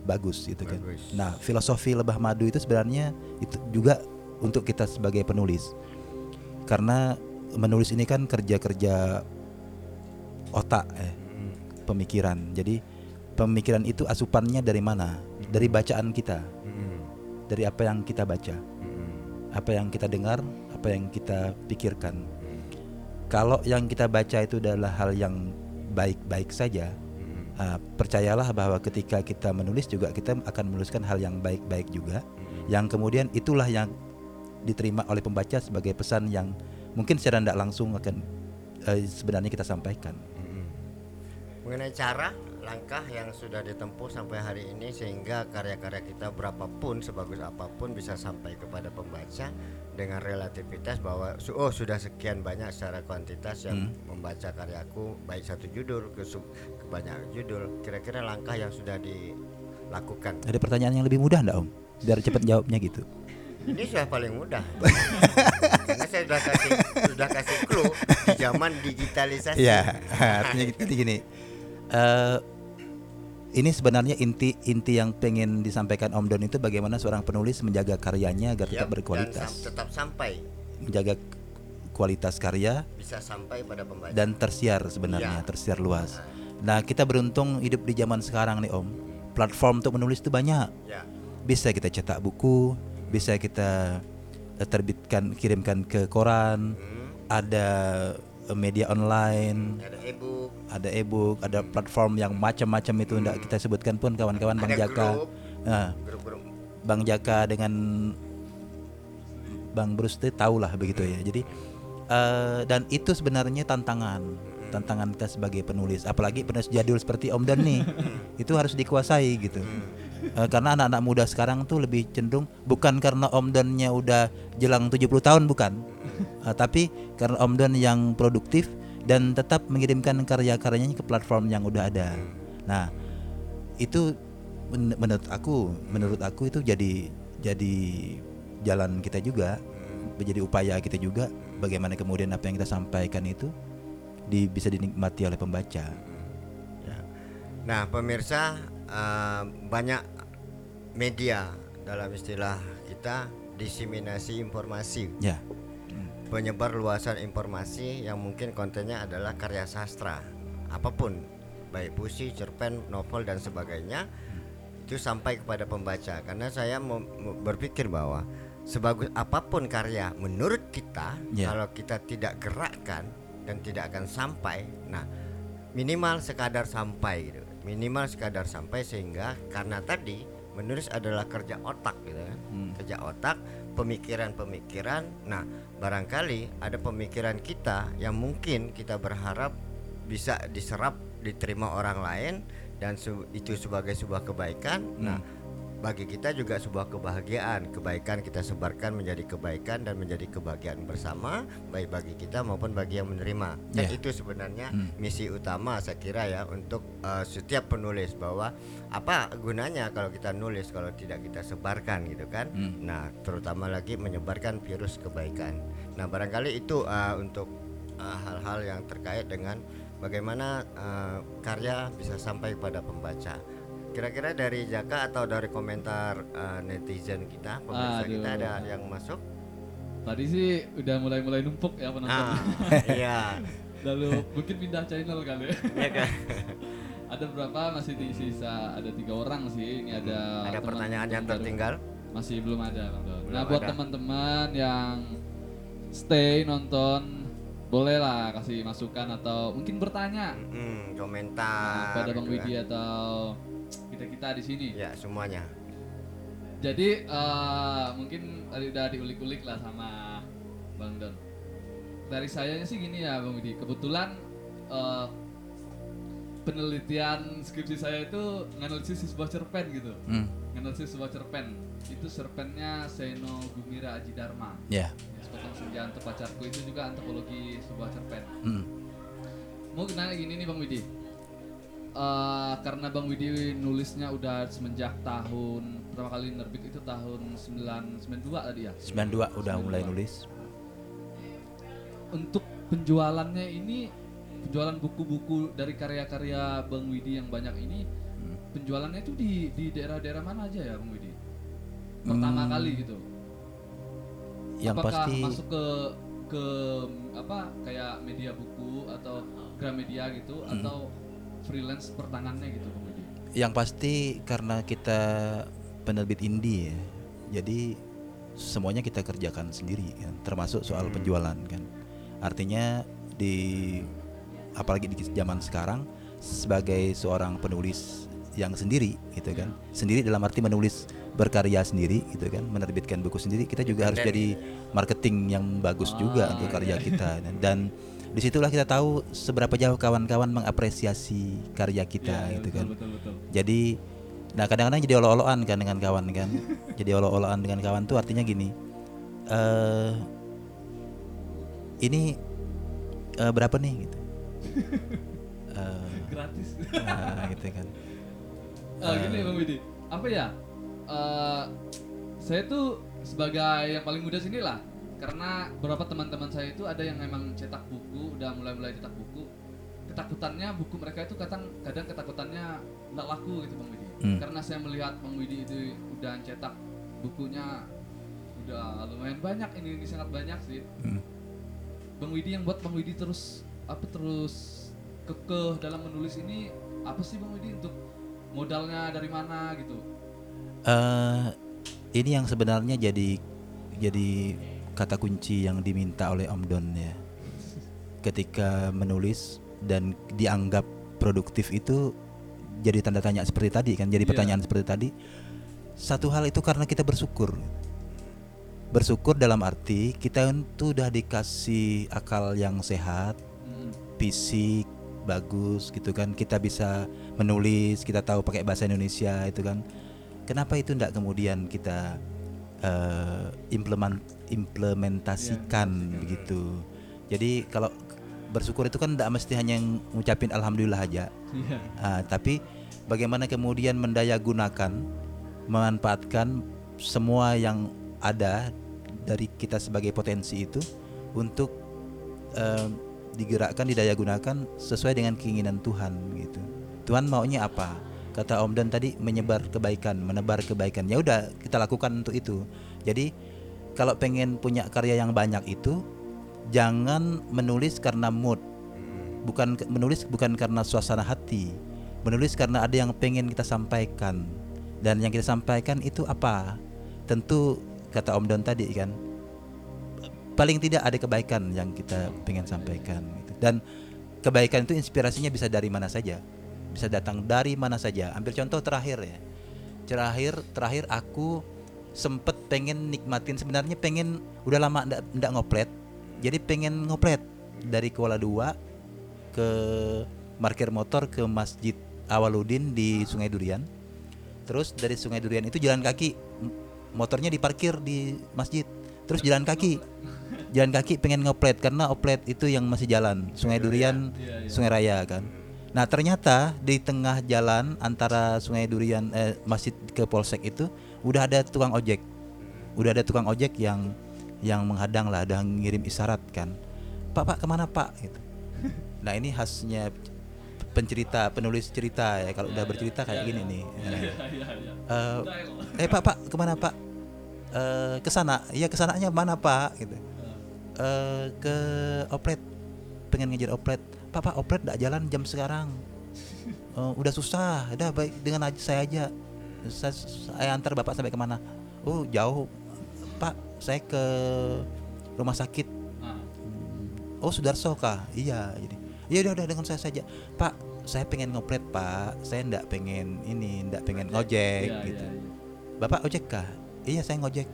bagus gitu kan. Bagus. Nah, filosofi lebah madu itu sebenarnya itu juga untuk kita sebagai penulis. Karena menulis ini kan kerja-kerja otak eh, pemikiran. Jadi pemikiran itu asupannya dari mana? Dari bacaan kita, dari apa yang kita baca, apa yang kita dengar, apa yang kita pikirkan. Kalau yang kita baca itu adalah hal yang baik-baik saja, Mm-mm. ah, percayalah bahwa ketika kita menulis juga kita akan menuliskan hal yang baik-baik juga, yang kemudian itulah yang diterima oleh pembaca sebagai pesan yang mungkin secara tidak langsung akan eh, sebenarnya kita sampaikan. Mm-mm. Mengenai cara, langkah yang sudah ditempuh sampai hari ini sehingga karya-karya kita berapapun sebagus apa pun bisa sampai kepada pembaca dengan relativitas bahwa oh sudah sekian banyak secara kuantitas yang membaca karyaku baik satu judul ke, sub- ke banyak judul. Kira-kira langkah yang sudah dilakukan. Ada pertanyaan yang lebih mudah enggak Om? Biar cepat jawabnya gitu. Ini sudah paling mudah. Karena saya sudah kasih sudah kasih clue di zaman digitalisasi. Iya, artinya gitu gini. eh ini sebenarnya inti inti yang pengen disampaikan Om Don itu bagaimana seorang penulis menjaga karyanya agar tetap berkualitas, sam- tetap sampai menjaga kualitas karya bisa sampai pada pembaca. dan tersiar sebenarnya, Iya. tersiar luas. Nah, kita beruntung hidup di zaman sekarang nih Om. Platform untuk menulis itu banyak. ya. Bisa kita cetak buku, bisa kita eh, terbitkan kirimkan ke koran, Hmm, ada media online, ada e-book, ada e-book, ada platform yang macam-macam itu tidak kita sebutkan pun kawan-kawan. Bang Jaka. grup. Nah, grup-grup. Bang Jaka dengan Bang Bruce itu tahu lah begitu ya. Jadi eh, dan itu sebenarnya tantangan. tantangan kita sebagai penulis. Apalagi penulis jadul seperti Om Don nih. Itu harus dikuasai gitu. Eh, karena anak-anak muda sekarang tuh lebih cenderung bukan karena Om Donnya udah jelang 70 tahun bukan Eh, tapi karena Om Don yang produktif dan tetap mengirimkan karya-karyanya ke platform yang udah ada. Nah itu men- menurut aku menurut aku itu jadi jadi jalan kita juga menjadi upaya kita juga bagaimana kemudian apa yang kita sampaikan itu di, bisa dinikmati oleh pembaca. Ya. Nah, pemirsa eh, banyak media dalam istilah kita diseminasi informasi, ya penyebar luasan informasi yang mungkin kontennya adalah karya sastra, apa pun, baik puisi, cerpen, novel dan sebagainya itu sampai kepada pembaca. Karena saya berpikir bahwa sebagus apa pun karya menurut kita, Ya. kalau kita tidak gerakkan dan tidak akan sampai, nah minimal sekadar sampai gitu minimal sekadar sampai sehingga karena tadi menulis adalah kerja otak gitu kan Hmm. kerja otak pemikiran-pemikiran. Nah barangkali ada pemikiran kita yang mungkin kita berharap bisa diserap diterima orang lain dan itu sebagai sebuah kebaikan. Nah bagi kita juga sebuah kebahagiaan. Kebaikan kita sebarkan menjadi kebaikan dan menjadi kebahagiaan bersama baik bagi kita maupun bagi yang menerima. Dan Ya. itu sebenarnya Hmm. misi utama saya kira ya untuk uh, setiap penulis bahwa apa gunanya kalau kita nulis kalau tidak kita sebarkan gitu kan Hmm. nah terutama lagi menyebarkan virus kebaikan nah barangkali itu uh, untuk uh, hal-hal yang terkait dengan bagaimana uh, karya bisa sampai pada pembaca kira-kira dari Jaka atau dari komentar uh, netizen kita pemirsa kita Aduh. ada yang masuk Tadi sih udah mulai-mulai numpuk ya penonton. ah iya Lalu mungkin pindah channel kali. ya. iya kan ada berapa masih di sisa ada tiga orang sih. Ini ada ada teman pertanyaan yang baru. tertinggal Masih belum ada, Bang Don. Belum Nah, buat ada. teman-teman yang stay nonton bolehlah kasih masukan atau mungkin bertanya Hmm, nah, komentar pada Bang gitu Widi kan. atau kita-kita di sini. ya semuanya Jadi eh, mungkin tadi udah diulik-ulik lah sama Bang Don. Dari saya sih gini ya Bang Widi, kebetulan eh, penelitian skripsi saya itu nganalisis sebuah cerpen gitu. Hmm. Nganalisis sebuah cerpen. Itu cerpennya Seno Gumira Aji Dharma. ya Sepotong senja untuk pacarku itu juga antropologi sebuah cerpen. Hmm. Mau nanya gini nih Bang Widi. Eh, karena Bang Widi nulisnya udah semenjak tahun pertama kali nerbit itu tahun 992 tadi ya. 92 udah mulai nulis Untuk penjualannya ini penjualan buku-buku dari karya-karya Bang Widi yang banyak ini Hmm. penjualannya itu di di daerah-daerah mana aja ya Bang Widi? Pertama Hmm. kali gitu. yang Apakah pasti masuk ke ke apa kayak media buku atau Gramedia gitu Hmm. atau freelance per tangannya gitu Bang Widi? yang pasti karena kita penerbit indie ya jadi semuanya kita kerjakan sendiri kan termasuk soal penjualan kan artinya di apalagi di zaman sekarang sebagai seorang penulis yang sendiri gitu kan. Sendiri dalam arti menulis berkarya sendiri gitu kan. Menerbitkan buku sendiri kita juga harus jadi marketing yang bagus juga untuk karya kita. Dan, di situlah kita tahu seberapa jauh kawan-kawan mengapresiasi karya kita Iya, gitu betul, kan. Betul betul. jadi nah kadang-kadang jadi olo-oloan kan dengan kawan kan. Jadi olo-oloan dengan kawan tuh artinya gini eh ini eh, berapa nih gitu Eh, Gratis. nah, gitu kan Eh, gini Bang Widi, apa ya? Eh, saya tuh sebagai yang paling muda sini lah, karena beberapa teman-teman saya itu ada yang memang cetak buku, udah mulai-mulai cetak buku. Ketakutannya buku mereka itu kadang kadang ketakutannya nggak laku gitu Bang Widi. Hmm. Karena saya melihat Bang Widi itu udah cetak bukunya udah lumayan banyak ini, ini sangat banyak sih. Hmm. Bang Widi yang buat Bang Widi terus apa terus kekeh dalam menulis ini apa sih Bang Widi untuk modalnya dari mana gitu? eh ini yang sebenarnya jadi jadi kata kunci yang diminta oleh Om Don ya. Ketika menulis dan dianggap produktif itu jadi tanda tanya seperti tadi kan, jadi Iya. pertanyaan seperti tadi. Satu hal itu karena kita bersyukur. Bersyukur dalam arti kita itu udah dikasih akal yang sehat. Fisik bagus gitu kan. Kita bisa menulis kita tahu pakai bahasa Indonesia itu kan. Kenapa itu tidak kemudian kita eh, implement implementasikan begitu? Jadi kalau bersyukur itu kan tidak mesti hanya ngucapin alhamdulillah aja. Iya. Ah, tapi bagaimana kemudian mendaya gunakan, memanfaatkan semua yang ada dari kita sebagai potensi itu untuk em, digerakkan, didaya gunakan sesuai dengan keinginan Tuhan gitu. Tuhan maunya apa? Kata Om Dan tadi menyebar kebaikan, menebar kebaikan. Ya udah kita lakukan untuk itu. Jadi kalau pengen punya karya yang banyak itu jangan menulis karena mood bukan menulis bukan karena suasana hati menulis karena ada yang pengen kita sampaikan dan yang kita sampaikan itu apa tentu kata Om Don tadi kan paling tidak ada kebaikan yang kita pengen sampaikan gitu. dan kebaikan itu inspirasinya bisa dari mana saja bisa datang dari mana saja ambil contoh terakhir ya terakhir terakhir aku sempet pengen nikmatin sebenarnya pengen udah lama ndak ndak ngoplet jadi pengen ngoplet dari Kuala Dua ke parkir motor ke Masjid Awaludin di Sungai Durian. Terus dari Sungai Durian itu jalan kaki, motornya diparkir di masjid. Terus jalan kaki, jalan kaki pengen ngoplet karena oplet itu yang masih jalan Sungai Durian, Iya, iya. Sungai Raya kan. Nah ternyata di tengah jalan antara Sungai Durian eh, masjid ke Polsek itu udah ada tukang ojek, udah ada tukang ojek yang yang menghadang lah, udah ngirim isyarat kan. Pak Pak ke mana Pak? Gitu. Nah ini khasnya pencerita, penulis cerita ya. Kalau udah bercerita kayak gini nih. Iya, iya, iya. Eh, eh Pak Pak ke mana Pak? Eh ke sana. Iya ke sananya mana Pak? Gitu. Eh ke oplet. Pengen ngejar oplet. Pak Pak oplet nggak jalan jam sekarang. Eh, udah susah. Udah baik dengan aja saya aja. Saya, saya antar Bapak sampai ke mana? Oh jauh. Pak saya ke rumah sakit Ah, Oh Sudarso kah? Iya jadi. Ya udah udah dengan saya saja. Pak, saya pengen ngoplet Pak. Saya ndak pengen ini, ndak pengen ngojek iya, gitu. iya, iya. Bapak ojek kah? Iya saya ngojek.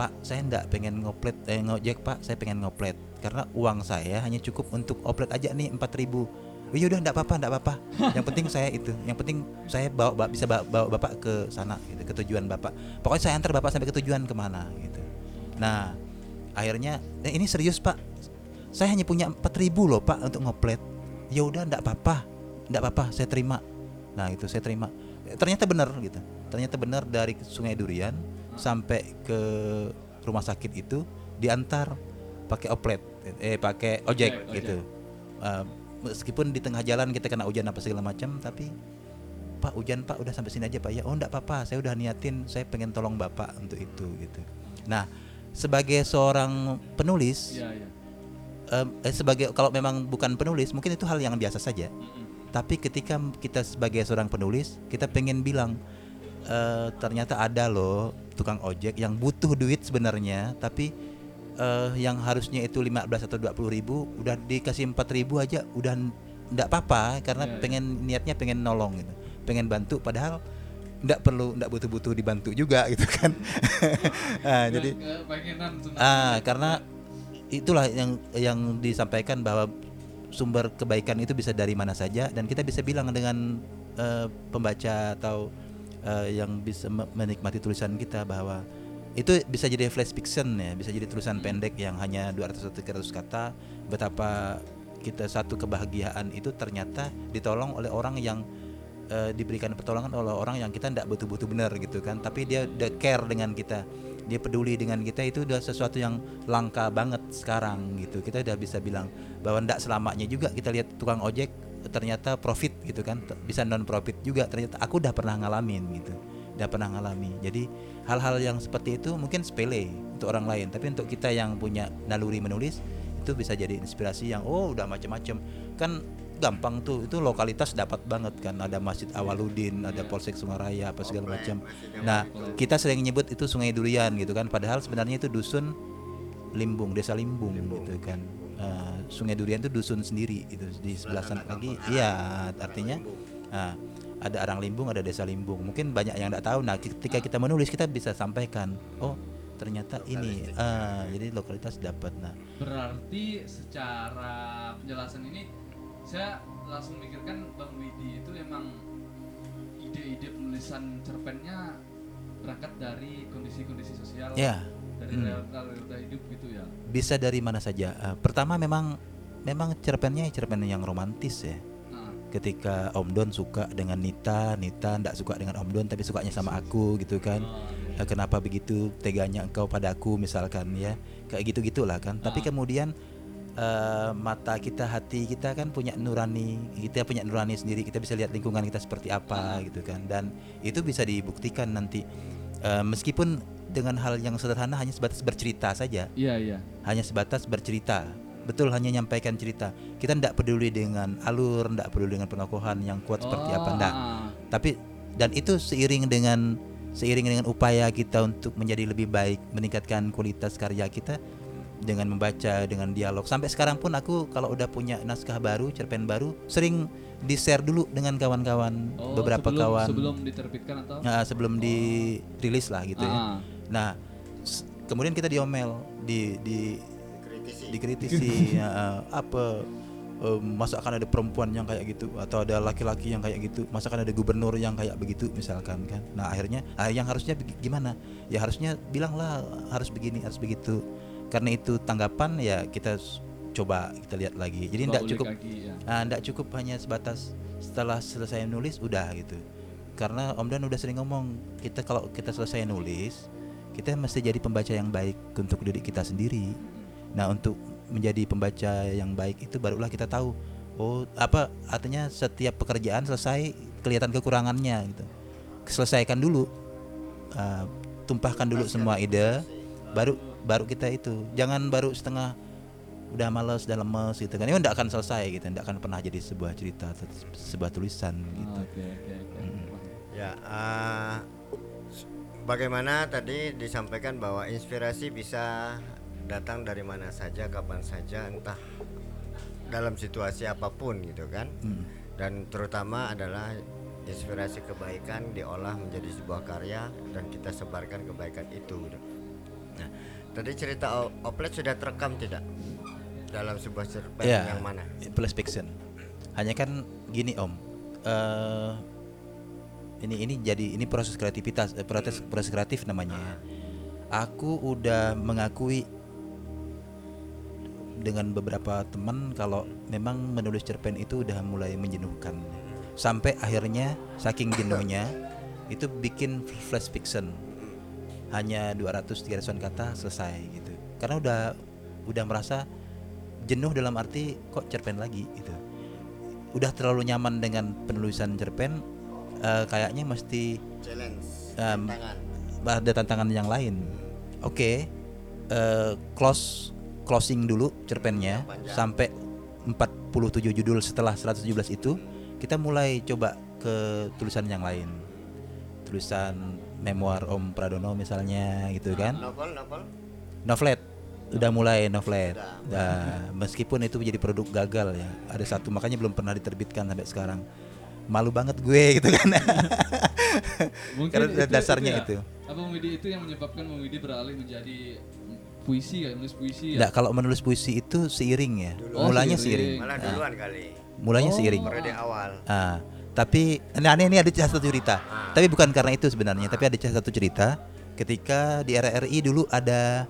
Pak, saya ndak pengen ngoplet eh, ngojek Pak. Saya pengen ngoplet karena uang saya hanya cukup untuk oplet aja nih 4000 ribu. Iya udah ndak apa-apa, ndak apa-apa. Yang penting saya itu, yang penting saya bawa ba- bisa bawa, bawa bapak ke sana gitu, ke tujuan bapak. Pokoknya saya antar bapak sampai ke tujuan ke mana gitu. Nah, akhirnya eh, ini serius pak saya hanya punya 4000 loh pak untuk ngoplet ya udah ndak apa-apa ndak apa-apa saya terima nah itu saya terima ternyata benar gitu ternyata benar dari Sungai Durian sampai ke rumah sakit itu diantar pakai oplet eh pakai ojek Ojek, gitu. Eh, meskipun di tengah jalan kita kena hujan apa segala macam tapi Pak hujan Pak udah sampai sini aja Pak. Ya oh enggak apa-apa saya udah niatin saya pengen tolong Bapak untuk itu gitu. Nah sebagai seorang penulis Iya, iya. em, eh, sebagai kalau memang bukan penulis mungkin itu hal yang biasa saja. Mm-mm. tapi ketika kita sebagai seorang penulis kita pengen bilang eh, ternyata ada loh tukang ojek yang butuh duit sebenarnya tapi eh, yang harusnya itu 15 atau 20 ribu udah dikasih 4 ribu aja udah ndak apa-apa karena Iya, iya. pengen niatnya pengen nolong gitu pengen bantu padahal ndak perlu ndak butuh-butuh dibantu juga gitu kan Ah, jadi sebenarnya. Ah, karena itulah yang yang disampaikan bahwa sumber kebaikan itu bisa dari mana saja dan kita bisa bilang dengan eh, pembaca atau eh, yang bisa me- menikmati tulisan kita bahwa itu bisa jadi flash fiction ya, bisa jadi tulisan pendek yang hanya 200 atau 300 kata. Betapa kita satu kebahagiaan itu ternyata ditolong oleh orang yang eh, diberikan pertolongan oleh orang yang kita tidak butuh-butuh benar gitu kan. Tapi dia udah care dengan kita dia peduli dengan kita itu udah sesuatu yang langka banget sekarang gitu. Kita udah bisa bilang bahwa tidak selamanya juga kita lihat tukang ojek ternyata profit gitu kan bisa non profit juga ternyata. Aku udah pernah ngalamin gitu udah pernah ngalami. Jadi hal-hal yang seperti itu mungkin sepele untuk orang lain tapi untuk kita yang punya naluri menulis itu bisa jadi inspirasi yang oh udah macam-macam kan gampang tuh itu lokalitas dapat banget kan. Ada masjid Awaludin ada Polsek Sungaraya apa segala macam nah kita sering nyebut itu Sungai Durian gitu kan. Padahal sebenarnya itu dusun Limbung desa Limbung, gitu kan Eh, Sungai Durian itu dusun sendiri itu di sebelah sana lagi. Iya artinya nah, ada Arang Limbung ada desa Limbung. Mungkin banyak yang tidak tahu. Nah ketika kita menulis kita bisa sampaikan oh ternyata ini ah, jadi lokalitas dapat. Nah Berarti secara penjelasan ini saya langsung mikirkan Bang Widi itu emang ide-ide penulisan cerpennya berangkat dari kondisi-kondisi sosial. Ya. Dari Hmm. realita realita hidup gitu ya. bisa dari mana saja. Ah, pertama memang memang cerpennya cerpen yang romantis ya. Nah, ketika Om Don suka dengan Nita Nita ndak suka dengan Om Don tapi sukanya sama aku gitu kan. Oh, Eh, kenapa begitu teganya engkau padaku misalkan ya. Kayak gitu gitulah kan. Tapi Ah. kemudian eh, mata kita hati kita kan punya nurani kita punya nurani sendiri. Kita bisa lihat lingkungan kita seperti apa gitu kan. Dan itu bisa dibuktikan nanti. Eh, meskipun dengan hal yang sederhana hanya sebatas bercerita saja. Iya iya. hanya sebatas bercerita. Betul hanya nyampaikan cerita. Kita tidak peduli dengan alur tidak peduli dengan penokohan yang kuat seperti apa Oh, enggak ah, tapi dan itu seiring dengan seiring dengan upaya kita untuk menjadi lebih baik meningkatkan kualitas karya kita dengan membaca dengan dialog. Sampai sekarang pun aku kalau udah punya naskah baru cerpen baru sering di share dulu dengan kawan-kawan Oh, beberapa sebelum, kawan. sebelum diterbitkan atau? Nah, sebelum dirilis lah gitu ya. Ah, nah s- kemudian kita diomel di di Kritisi. dikritisi ya, eh, apa eh, masa akan ada perempuan yang kayak gitu atau ada laki-laki yang kayak gitu masa akan ada gubernur yang kayak begitu misalkan kan. Nah akhirnya ah, yang harusnya gimana? Ya harusnya bilanglah harus begini harus begitu karena itu tanggapan ya kita coba kita lihat lagi jadi tidak cukup lagi, ya. ah, ndak cukup hanya sebatas setelah selesai nulis udah gitu karena Om Dan udah sering ngomong kita kalau kita selesai nulis kita mesti jadi pembaca yang baik untuk diri kita sendiri Nah, untuk menjadi pembaca yang baik itu barulah kita tahu oh apa artinya setiap pekerjaan selesai kelihatan kekurangannya gitu. Selesaikan dulu. Uh, tumpahkan dulu semua ide baru baru kita itu. Jangan baru setengah udah males, udah lemes gitu kan. Ini enggak akan selesai gitu, enggak akan pernah jadi sebuah cerita atau sebuah tulisan gitu. Oh, Oke oke oke. Ya, eh, s- bagaimana tadi disampaikan bahwa inspirasi bisa datang dari mana saja, kapan saja, entah dalam situasi apa pun gitu kan. Hmm. Dan terutama adalah inspirasi kebaikan diolah menjadi sebuah karya dan kita sebarkan kebaikan itu. gitu. Tadi cerita Oplet sudah terekam tidak dalam sebuah cerpen Ya, yang mana? plus fiction. Hanya kan gini Om. eh ini ini jadi ini proses kreativitas, eh, proses proses kreatif namanya. ya. Aku udah mengakui dengan beberapa teman kalau memang menulis cerpen itu udah mulai menjenuhkan. Sampai akhirnya saking jenuhnya itu bikin flash fiction. Hanya 200 300 kata selesai gitu. Karena udah udah merasa jenuh dalam arti kok cerpen lagi gitu udah terlalu nyaman dengan penulisan cerpen eh, kayaknya mesti Challenge, Em, tantangan. ada tantangan yang lain oke eh, close closing dulu cerpennya Panjang. sampai 47 judul setelah 117 itu kita mulai coba ke tulisan yang lain tulisan memoir Om Pradono misalnya gitu kan Novel, novel. Novelet udah mulai novelet. Nah, meskipun itu menjadi produk gagal ya. Ada satu makanya belum pernah diterbitkan sampai sekarang. Malu banget gue gitu kan. Karena dasarnya ya, itu. Apa Widi itu yang menyebabkan Widi beralih menjadi puisi kayak nulis puisi ya? Nggak, kalau menulis puisi itu seiring ya. Oh, Mulanya seiring. seiring. Malah duluan kali. Mulanya Oh. seiring. Periode awal. Ah, tapi nah ini ada satu cerita. Tapi bukan karena itu sebenarnya, tapi ada satu cerita ketika di RRI dulu ada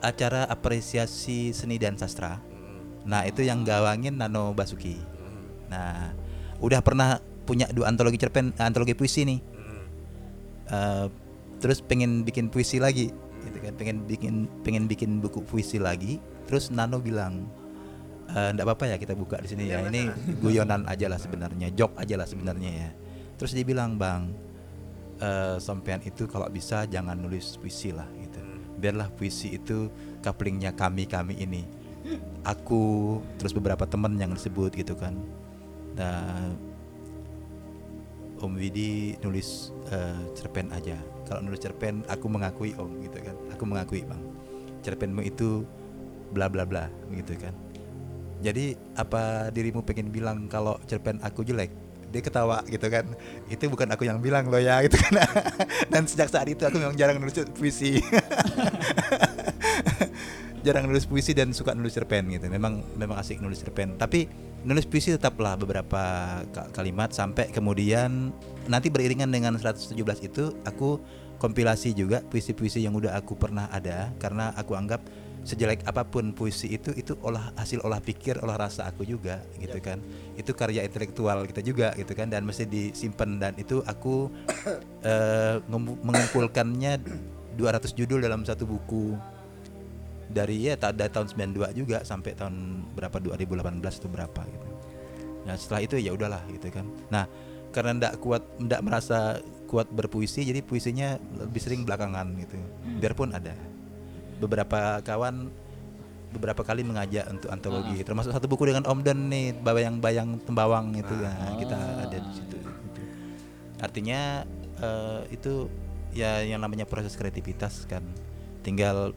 acara apresiasi seni dan sastra. Nah, itu yang gawangin Nano Basuki. Nah, udah pernah punya dua antologi cerpen, antologi puisi nih. Eh, terus pengen bikin puisi lagi, gitu kan? Pengen bikin pengen bikin buku puisi lagi. Terus Nano bilang, "Eh, ndak apa-apa ya kita buka di sini ya. Ini guyonan aja lah sebenarnya, jok aja lah sebenarnya ya." Terus dia bilang, "Bang, eh, sampean itu kalau bisa jangan nulis puisi lah gitu. Biarlah puisi itu couplingnya kami kami ini. Aku terus beberapa teman yang disebut gitu kan. Nah, Om Widi nulis eh, cerpen aja. Kalau nulis cerpen aku mengakui Om gitu kan. Aku mengakui Bang. Cerpenmu itu bla bla bla gitu kan. Jadi apa dirimu pengen bilang kalau cerpen aku jelek? Dia ketawa gitu kan. Itu bukan aku yang bilang loh ya gitu kan. Dan sejak saat itu aku memang jarang nulis puisi. Jarang nulis puisi dan suka nulis cerpen gitu. Memang memang asik nulis cerpen. Tapi nulis puisi tetaplah beberapa ka- kalimat sampai kemudian nanti beriringan dengan 117 itu aku kompilasi juga puisi-puisi yang udah aku pernah ada. Karena aku anggap sejelek apa pun puisi itu itu olah hasil olah pikir olah rasa aku juga gitu kan itu karya intelektual kita juga gitu kan dan mesti disimpan dan itu aku ngemu- mengumpulkannya 200 judul dalam satu buku dari ya dari tahun 92 juga sampai tahun berapa 2018 itu berapa gitu. Nah setelah itu ya udahlah gitu kan. Nah karena ndak kuat ndak merasa kuat berpuisi jadi puisinya lebih sering belakangan gitu. Biarpun ada beberapa kawan beberapa kali mengajak untuk antologi termasuk satu buku dengan Om Don nih bayang-bayang tembawang itu nah, kita ada di situ gitu. artinya eh, itu ya yang namanya proses kreativitas kan tinggal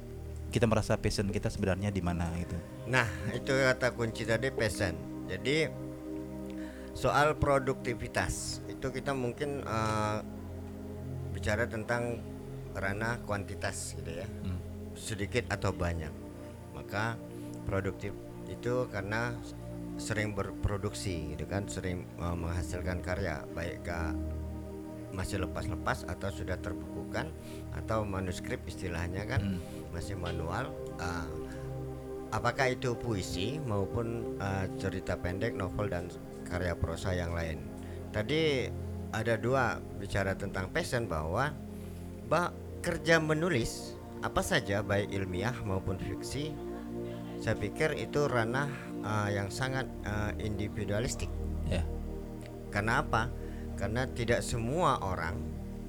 kita merasa passion kita sebenarnya di mana gitu Nah, itu kata kunci tadi passion. Jadi soal produktivitas itu kita mungkin eh, bicara tentang ranah kuantitas gitu ya. Sedikit atau banyak. Maka produktif itu karena sering berproduksi gitu kan, sering eh, menghasilkan karya baik gak masih lepas-lepas atau sudah terbukukan atau manuskrip istilahnya kan masih manual Ah, apakah itu puisi maupun uh, cerita pendek, novel dan karya prosa yang lain. Tadi ada dua bicara tentang passion bahwa bah kerja menulis apa saja baik ilmiah maupun fiksi, saya pikir itu ranah uh, yang sangat uh, individualistik. ya Karena apa? Karena tidak semua orang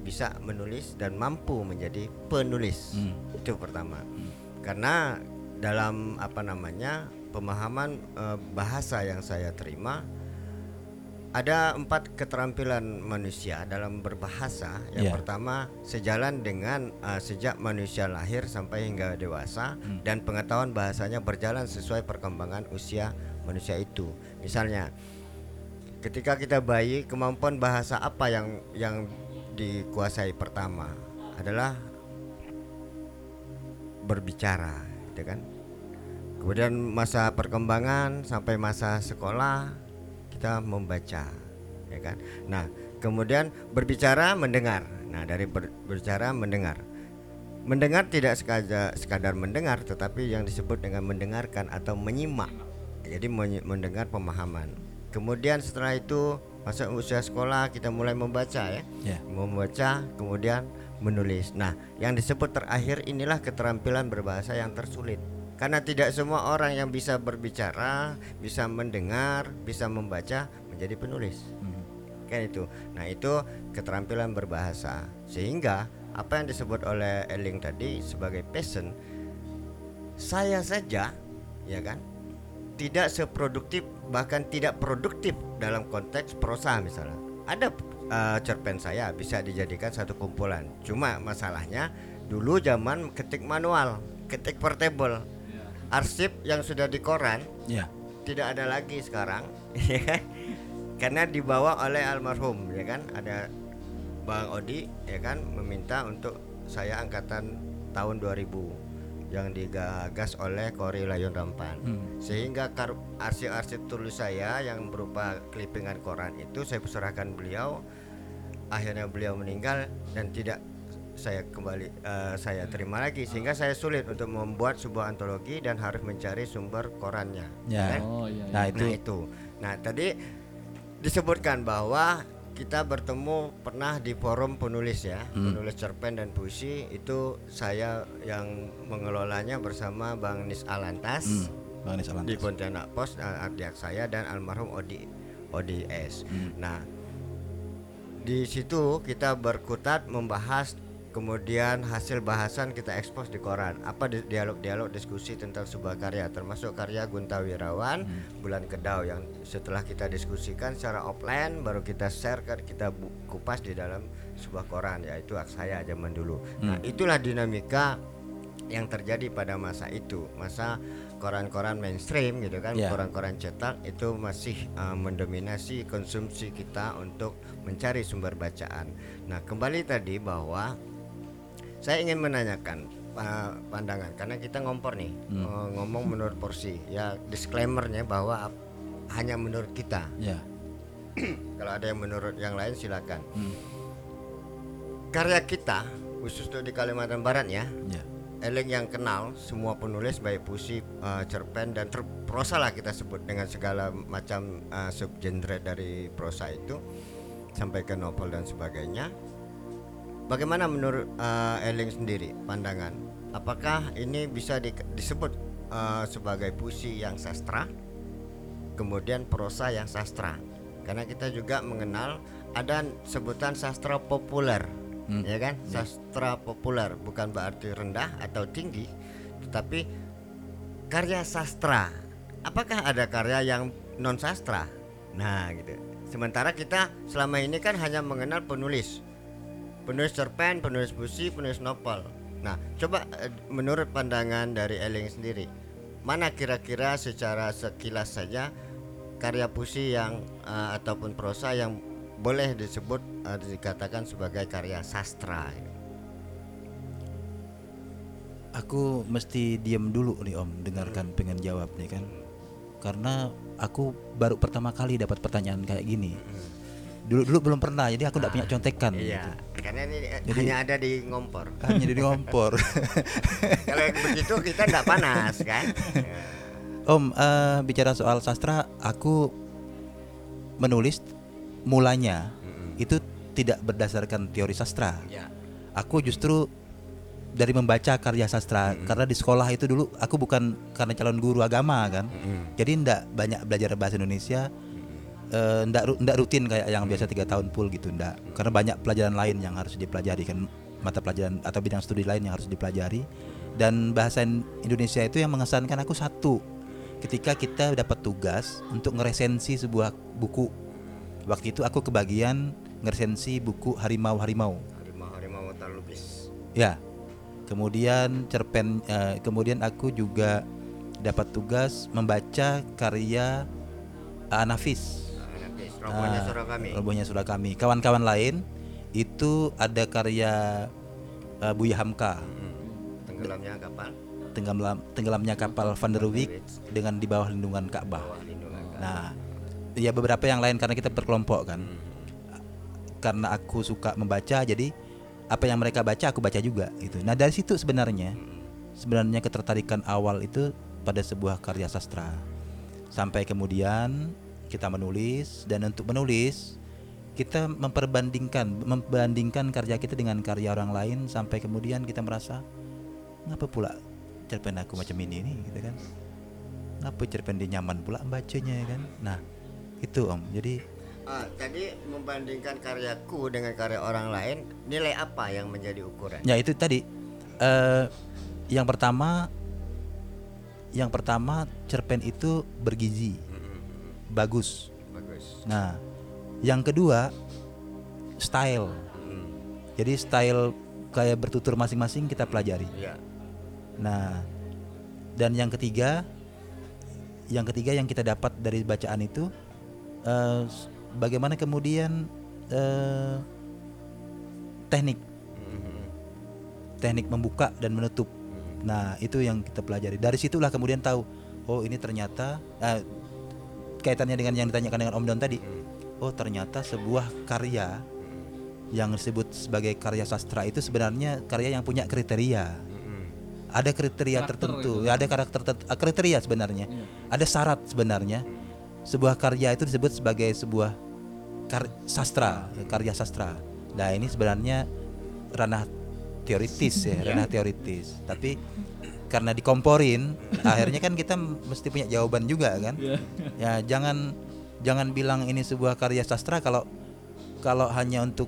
bisa menulis dan mampu menjadi penulis. Hmm. Itu pertama. Karena dalam apa namanya pemahaman eh, bahasa yang saya terima ada empat keterampilan manusia dalam berbahasa. Yang Ya. pertama sejalan dengan eh, sejak manusia lahir sampai hingga dewasa dan pengetahuan bahasanya berjalan sesuai perkembangan usia manusia itu. Misalnya ketika kita bayi kemampuan bahasa apa yang yang dikuasai pertama adalah berbicara gitu kan kemudian masa perkembangan sampai masa sekolah kita membaca ya kan? Nah kemudian berbicara mendengar. Nah dari ber- berbicara mendengar. Mendengar tidak sekadar sekadar mendengar tetapi yang disebut dengan mendengarkan atau menyimak. Jadi mendengar pemahaman. Kemudian setelah itu masa usia sekolah kita mulai membaca ya. Ya. Membaca kemudian menulis. Nah, yang disebut terakhir inilah keterampilan berbahasa yang tersulit. Karena tidak semua orang yang bisa berbicara, bisa mendengar, bisa membaca menjadi penulis. Kan itu. Nah, itu keterampilan berbahasa. Sehingga apa yang disebut oleh Eling tadi sebagai passion saya saja ya kan tidak seproduktif bahkan tidak produktif dalam konteks prosa misalnya ada eh, cerpen saya bisa dijadikan satu kumpulan cuma masalahnya dulu zaman ketik manual ketik portable arsip yang sudah di koran ya tidak ada lagi sekarang ya kan? karena dibawa oleh almarhum ya kan? Ada Bang Odi ya kan? Meminta untuk saya angkatan tahun 2000 yang digagas oleh Kori Layun Rampan. Sehingga kar- arsip-arsip tulis saya yang berupa klipingan koran itu saya serahkan beliau. Akhirnya beliau meninggal dan tidak saya kembali eh, saya terima lagi sehingga saya sulit untuk membuat sebuah antologi dan harus mencari sumber korannya ya kan? Oh iya. nah iya. itu Nah itu. Nah tadi disebutkan bahwa kita bertemu pernah di forum penulis ya, penulis cerpen dan puisi itu saya yang mengelolanya bersama Bang Nis Alantas hmm, Bang Anies Alantas. di Pontianak Pos, uh, Ardiak saya dan almarhum Odi Odi S. Nah di situ kita berkutat membahas kemudian hasil bahasan kita ekspos di koran. Apa di- dialog-dialog diskusi tentang sebuah karya termasuk karya Gunta Wirawan Bulan Kedau yang setelah kita diskusikan secara offline baru kita share kan kita kupas di dalam sebuah koran yaitu saya zaman dulu. Nah itulah dinamika yang terjadi pada masa itu. Masa koran-koran mainstream gitu kan, Ya. koran-koran cetak itu masih uh, mendominasi konsumsi kita untuk mencari sumber bacaan. Nah, kembali tadi bahwa saya ingin menanyakan uh, pandangan karena kita ngompor nih uh, ngomong menurut porsi ya disclaimernya bahwa hanya menurut kita Ya. kalau ada yang menurut yang lain silakan Hmm. karya kita khusus di Kalimantan Barat ya Ya. Eleng yang kenal semua penulis baik puisi, uh, cerpen dan ter- prosa lah kita sebut dengan segala macam uh, subgenre dari prosa itu sampai ke novel dan sebagainya. Bagaimana menurut uh, Eleng sendiri pandangan? Apakah ini bisa di- disebut uh, sebagai puisi yang sastra, kemudian prosa yang sastra? Karena kita juga mengenal ada sebutan sastra populer Hmm. ya kan? Sastra populer bukan berarti rendah atau tinggi tetapi karya sastra. Apakah ada karya yang non sastra nah gitu. Sementara kita selama ini kan hanya mengenal penulis penulis cerpen penulis puisi penulis novel nah coba eh, menurut pandangan dari Eling sendiri mana kira-kira secara sekilas saja karya puisi yang eh, ataupun prosa yang boleh disebut eh, dikatakan sebagai karya sastra Aku mesti diam dulu nih Om, dengarkan pengen jawab nih kan. Karena aku baru pertama kali dapat pertanyaan kayak gini. Dulu dulu belum pernah, jadi aku tidak punya contekan. Iya, karena ini eh, Jadi- hanya ada di ngompor. gitu. Hanya di kompor. Kalau yang begitu kita tidak panas kan? Om, eh, bicara soal sastra, aku menulis mulanya itu tidak berdasarkan teori sastra. Ya. Aku justru dari membaca karya sastra karena di sekolah itu dulu aku bukan karena calon guru agama kan. Jadi ndak banyak belajar bahasa Indonesia. Eh, ndak ru- ndak rutin kayak yang biasa tiga tahun full gitu ndak karena banyak pelajaran lain yang harus dipelajari kan mata pelajaran atau bidang studi lain yang harus dipelajari dan bahasa In- Indonesia itu yang mengesankan aku satu ketika kita dapat tugas untuk ngeresensi sebuah buku waktu itu aku kebagian ngeresensi buku harimau harimau Harimau harimau talubis. Ya. Kemudian cerpen eh, kemudian aku juga dapat tugas membaca karya Anafis. Rombongan Ah, surah kami. Robohnya Surah kami. Kawan-kawan lain itu ada karya eh, Buya Hamka. Tenggelamnya kapal. Tenggelam tenggelamnya kapal Van der Wijk dengan di bawah lindungan Ka'bah. Nah, ya beberapa yang lain karena kita berkelompok kan. Karena aku suka membaca jadi apa yang mereka baca aku baca juga gitu. Nah, dari situ sebenarnya sebenarnya ketertarikan awal itu pada sebuah karya sastra. Sampai kemudian kita menulis dan untuk menulis kita memperbandingkan membandingkan karya kita dengan karya orang lain sampai kemudian kita merasa ngapa pula cerpen aku macam ini nih? Gitu kan. Ngapa cerpen dia nyaman pula bacanya? Ya kan. Nah itu om. Jadi Ah, tadi membandingkan karyaku dengan karya orang lain, nilai apa yang menjadi ukuran? ya itu tadi. Eh yang pertama yang pertama cerpen itu bergizi bagus Bagus. nah yang kedua style jadi style kayak bertutur masing-masing kita pelajari Iya. Nah, dan yang ketiga, yang ketiga yang kita dapat dari bacaan itu, s- bagaimana kemudian eh, teknik, teknik membuka dan menutup. Nah, itu yang kita pelajari. Dari situlah kemudian tahu, oh ini ternyata eh, kaitannya dengan yang ditanyakan dengan Om Don tadi. Oh ternyata sebuah karya yang disebut sebagai karya sastra itu sebenarnya karya yang punya kriteria ada kriteria Karakter tertentu, itu. ada karakter ter- eh, kriteria sebenarnya, Iya. ada syarat sebenarnya. Sebuah karya itu disebut sebagai sebuah kar- sastra, ya, karya sastra. Nah ini sebenarnya ranah teoritis ya, ranah teoritis. Tapi karena dikomporin, akhirnya kan kita mesti punya jawaban juga kan. Iya. Ya jangan jangan bilang ini sebuah karya sastra kalau kalau hanya untuk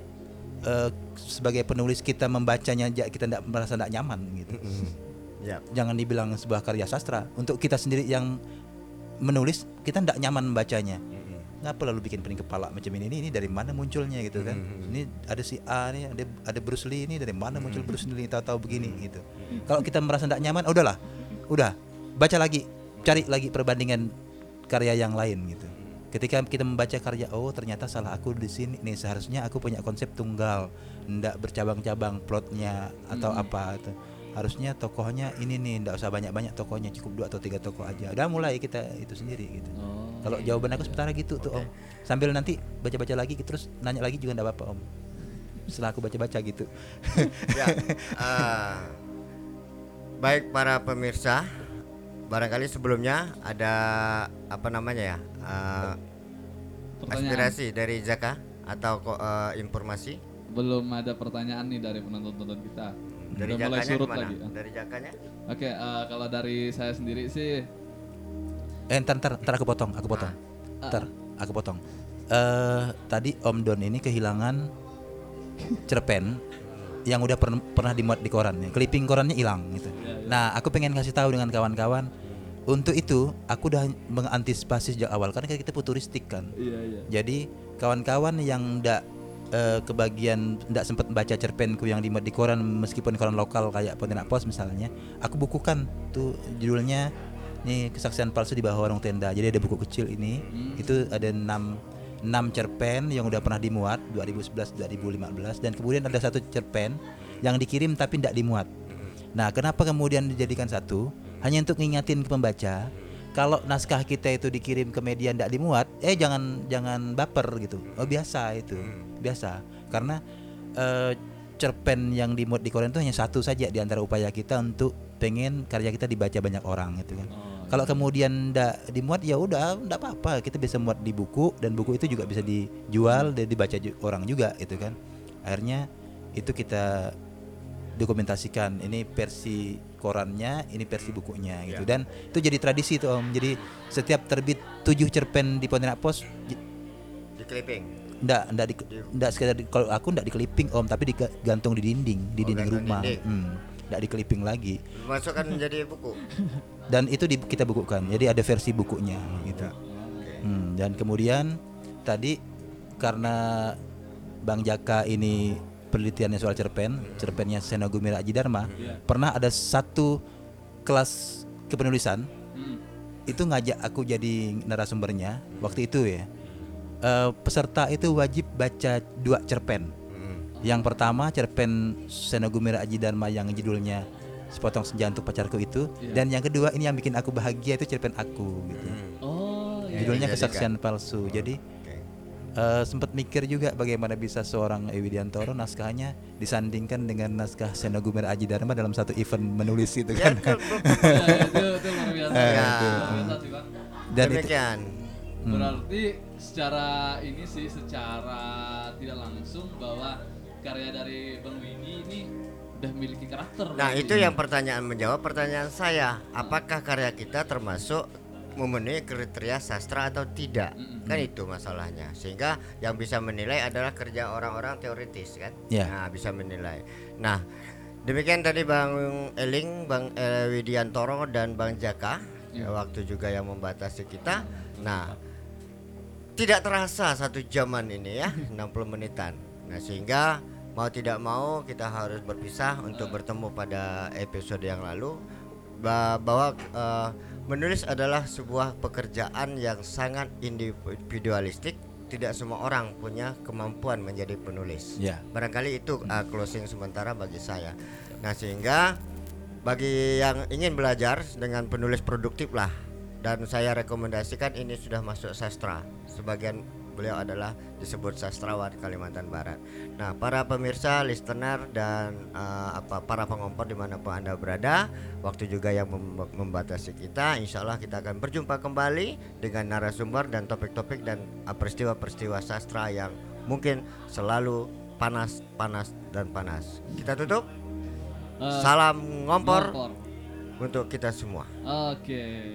eh, sebagai penulis kita membacanya kita tidak merasa tidak nyaman gitu Ya. jangan dibilang sebuah karya sastra untuk kita sendiri yang menulis kita tidak nyaman membacanya ngapa lalu bikin pening kepala macam ini? Ini, ini dari mana munculnya gitu kan? Ini ada si A nih ada ada Bruce Lee ini dari mana muncul Bruce Lee? Tahu-tahu begini gitu. Kalau kita merasa tidak nyaman udahlah udah baca lagi cari lagi perbandingan karya yang lain gitu. Ketika kita membaca karya, oh ternyata salah aku di sini nih seharusnya aku punya konsep tunggal, ndak bercabang-cabang plotnya atau Hmm. apa itu. Harusnya tokohnya ini nih, ndak usah banyak-banyak tokohnya, cukup dua atau tiga tokoh aja. Udah mulai kita itu sendiri gitu. Oh. Kalau jawaban aku sementara gitu tuh Om. Sambil nanti baca-baca lagi terus nanya lagi juga ndak apa-apa Om. Setelah aku baca-baca gitu. ya, eh, baik para pemirsa, barangkali sebelumnya ada apa namanya ya eh, Pertanyaan. aspirasi dari Zaka atau eh, informasi Belum ada pertanyaan nih dari penonton-penonton kita. Dari Udah mulai Jakanya surut ke mana? lagi. Dari Jakanya? Oke, eh, kalau dari saya sendiri sih Eh, ntar, ntar, ntar aku potong, aku potong. Ntar, aku potong. Eh, tadi Om Don ini kehilangan cerpen yang udah pern- pernah dimuat di koran ya. Clipping korannya hilang gitu. Nah, aku pengen kasih tahu dengan kawan-kawan untuk itu aku udah mengantisipasi sejak awal karena kita futuristik kan. iya iya. Jadi kawan-kawan yang ndak eh, kebagian ndak sempat baca cerpenku yang dimuat di koran meskipun koran lokal kayak Pontianak Pos misalnya, aku bukukan tuh judulnya nih kesaksian palsu di bawah warung tenda. Jadi ada buku kecil ini, itu ada 6 6 cerpen yang udah pernah dimuat 2011 2015 dan kemudian ada satu cerpen yang dikirim tapi tidak dimuat. Nah, kenapa kemudian dijadikan satu? Hanya untuk ngingatin ke pembaca kalau naskah kita itu dikirim ke media tidak dimuat, eh jangan jangan baper gitu. Oh biasa itu, biasa. Karena eh, cerpen yang dimuat di koran itu hanya satu saja di antara upaya kita untuk pengen karya kita dibaca banyak orang gitu kan. Kalau kemudian tidak dimuat ya udah tidak apa-apa, kita bisa muat di buku dan buku itu juga bisa dijual dan dibaca orang juga itu kan. Akhirnya itu kita dokumentasikan ini versi korannya, ini versi bukunya gitu. Dan itu jadi tradisi tuh Om. Jadi setiap terbit tujuh cerpen di Pontianak Pos Di clipping. Ndak ndak di, ndak sekedar di- kalau aku ndak di clipping Om, tapi digantung di dinding, di Oh, dinding rumah. dinding. Hmm, ndak di clipping lagi. Masukkan menjadi buku. Dan itu di, kita bukukan. Jadi ada versi bukunya gitu. Hmm, dan kemudian tadi karena Bang Jaka ini penelitiannya soal cerpen, cerpennya Seno Gumira Aji Dharma, pernah ada satu kelas kepenulisan Hmm. itu ngajak aku jadi narasumbernya waktu itu ya. Eh, peserta itu wajib baca dua cerpen. Yang pertama cerpen Seno Gumira Aji Dharma yang judulnya Sepotong Senja untuk Pacarku itu, dan yang kedua ini yang bikin aku bahagia itu cerpen aku gitu. Oh, iya. Judulnya dijadikan. Kesaksian Palsu. Jadi Oke. eh, sempat mikir juga bagaimana bisa seorang Ewi Diantoro naskahnya disandingkan dengan naskah Seno Gumira Aji Dharma dalam satu event menulis itu Ya, kan. Ya, itu itu luar biasa. Ya. Dan itu Demikian. Hmm. Berarti secara ini sih secara tidak langsung bahwa karya dari Bang Wingi ini udah memiliki karakter. Nah, berarti. itu yang pertanyaan menjawab pertanyaan saya. Apakah karya kita termasuk memenuhi kriteria sastra atau tidak? Kan itu masalahnya. Sehingga yang bisa menilai adalah kerja orang-orang teoritis kan? Ya. Nah, bisa menilai. Nah, demikian tadi Bang Eling, Bang eh, Widiantoro dan Bang Jaka. Ya. Waktu juga yang membatasi kita. Nah, tidak terasa satu jaman ini ya 60 menitan. Nah sehingga mau tidak mau kita harus berpisah untuk bertemu pada episode yang lalu. Ba- bahwa eh, menulis adalah sebuah pekerjaan yang sangat individualistik. Tidak semua orang punya kemampuan menjadi penulis. Ya. barangkali itu uh, closing sementara bagi saya. Nah sehingga bagi yang ingin belajar dengan penulis produktif lah. Dan saya rekomendasikan ini sudah masuk sastra sebagian beliau adalah disebut sastrawan Kalimantan Barat nah para pemirsa listener dan uh, apa para pengompor di mana pun anda berada waktu juga yang mem- membatasi kita insya Allah kita akan berjumpa kembali dengan narasumber dan topik-topik dan uh, peristiwa-peristiwa sastra yang mungkin selalu panas panas dan panas kita tutup Eh, salam ngompor ngompor. untuk kita semua Oke.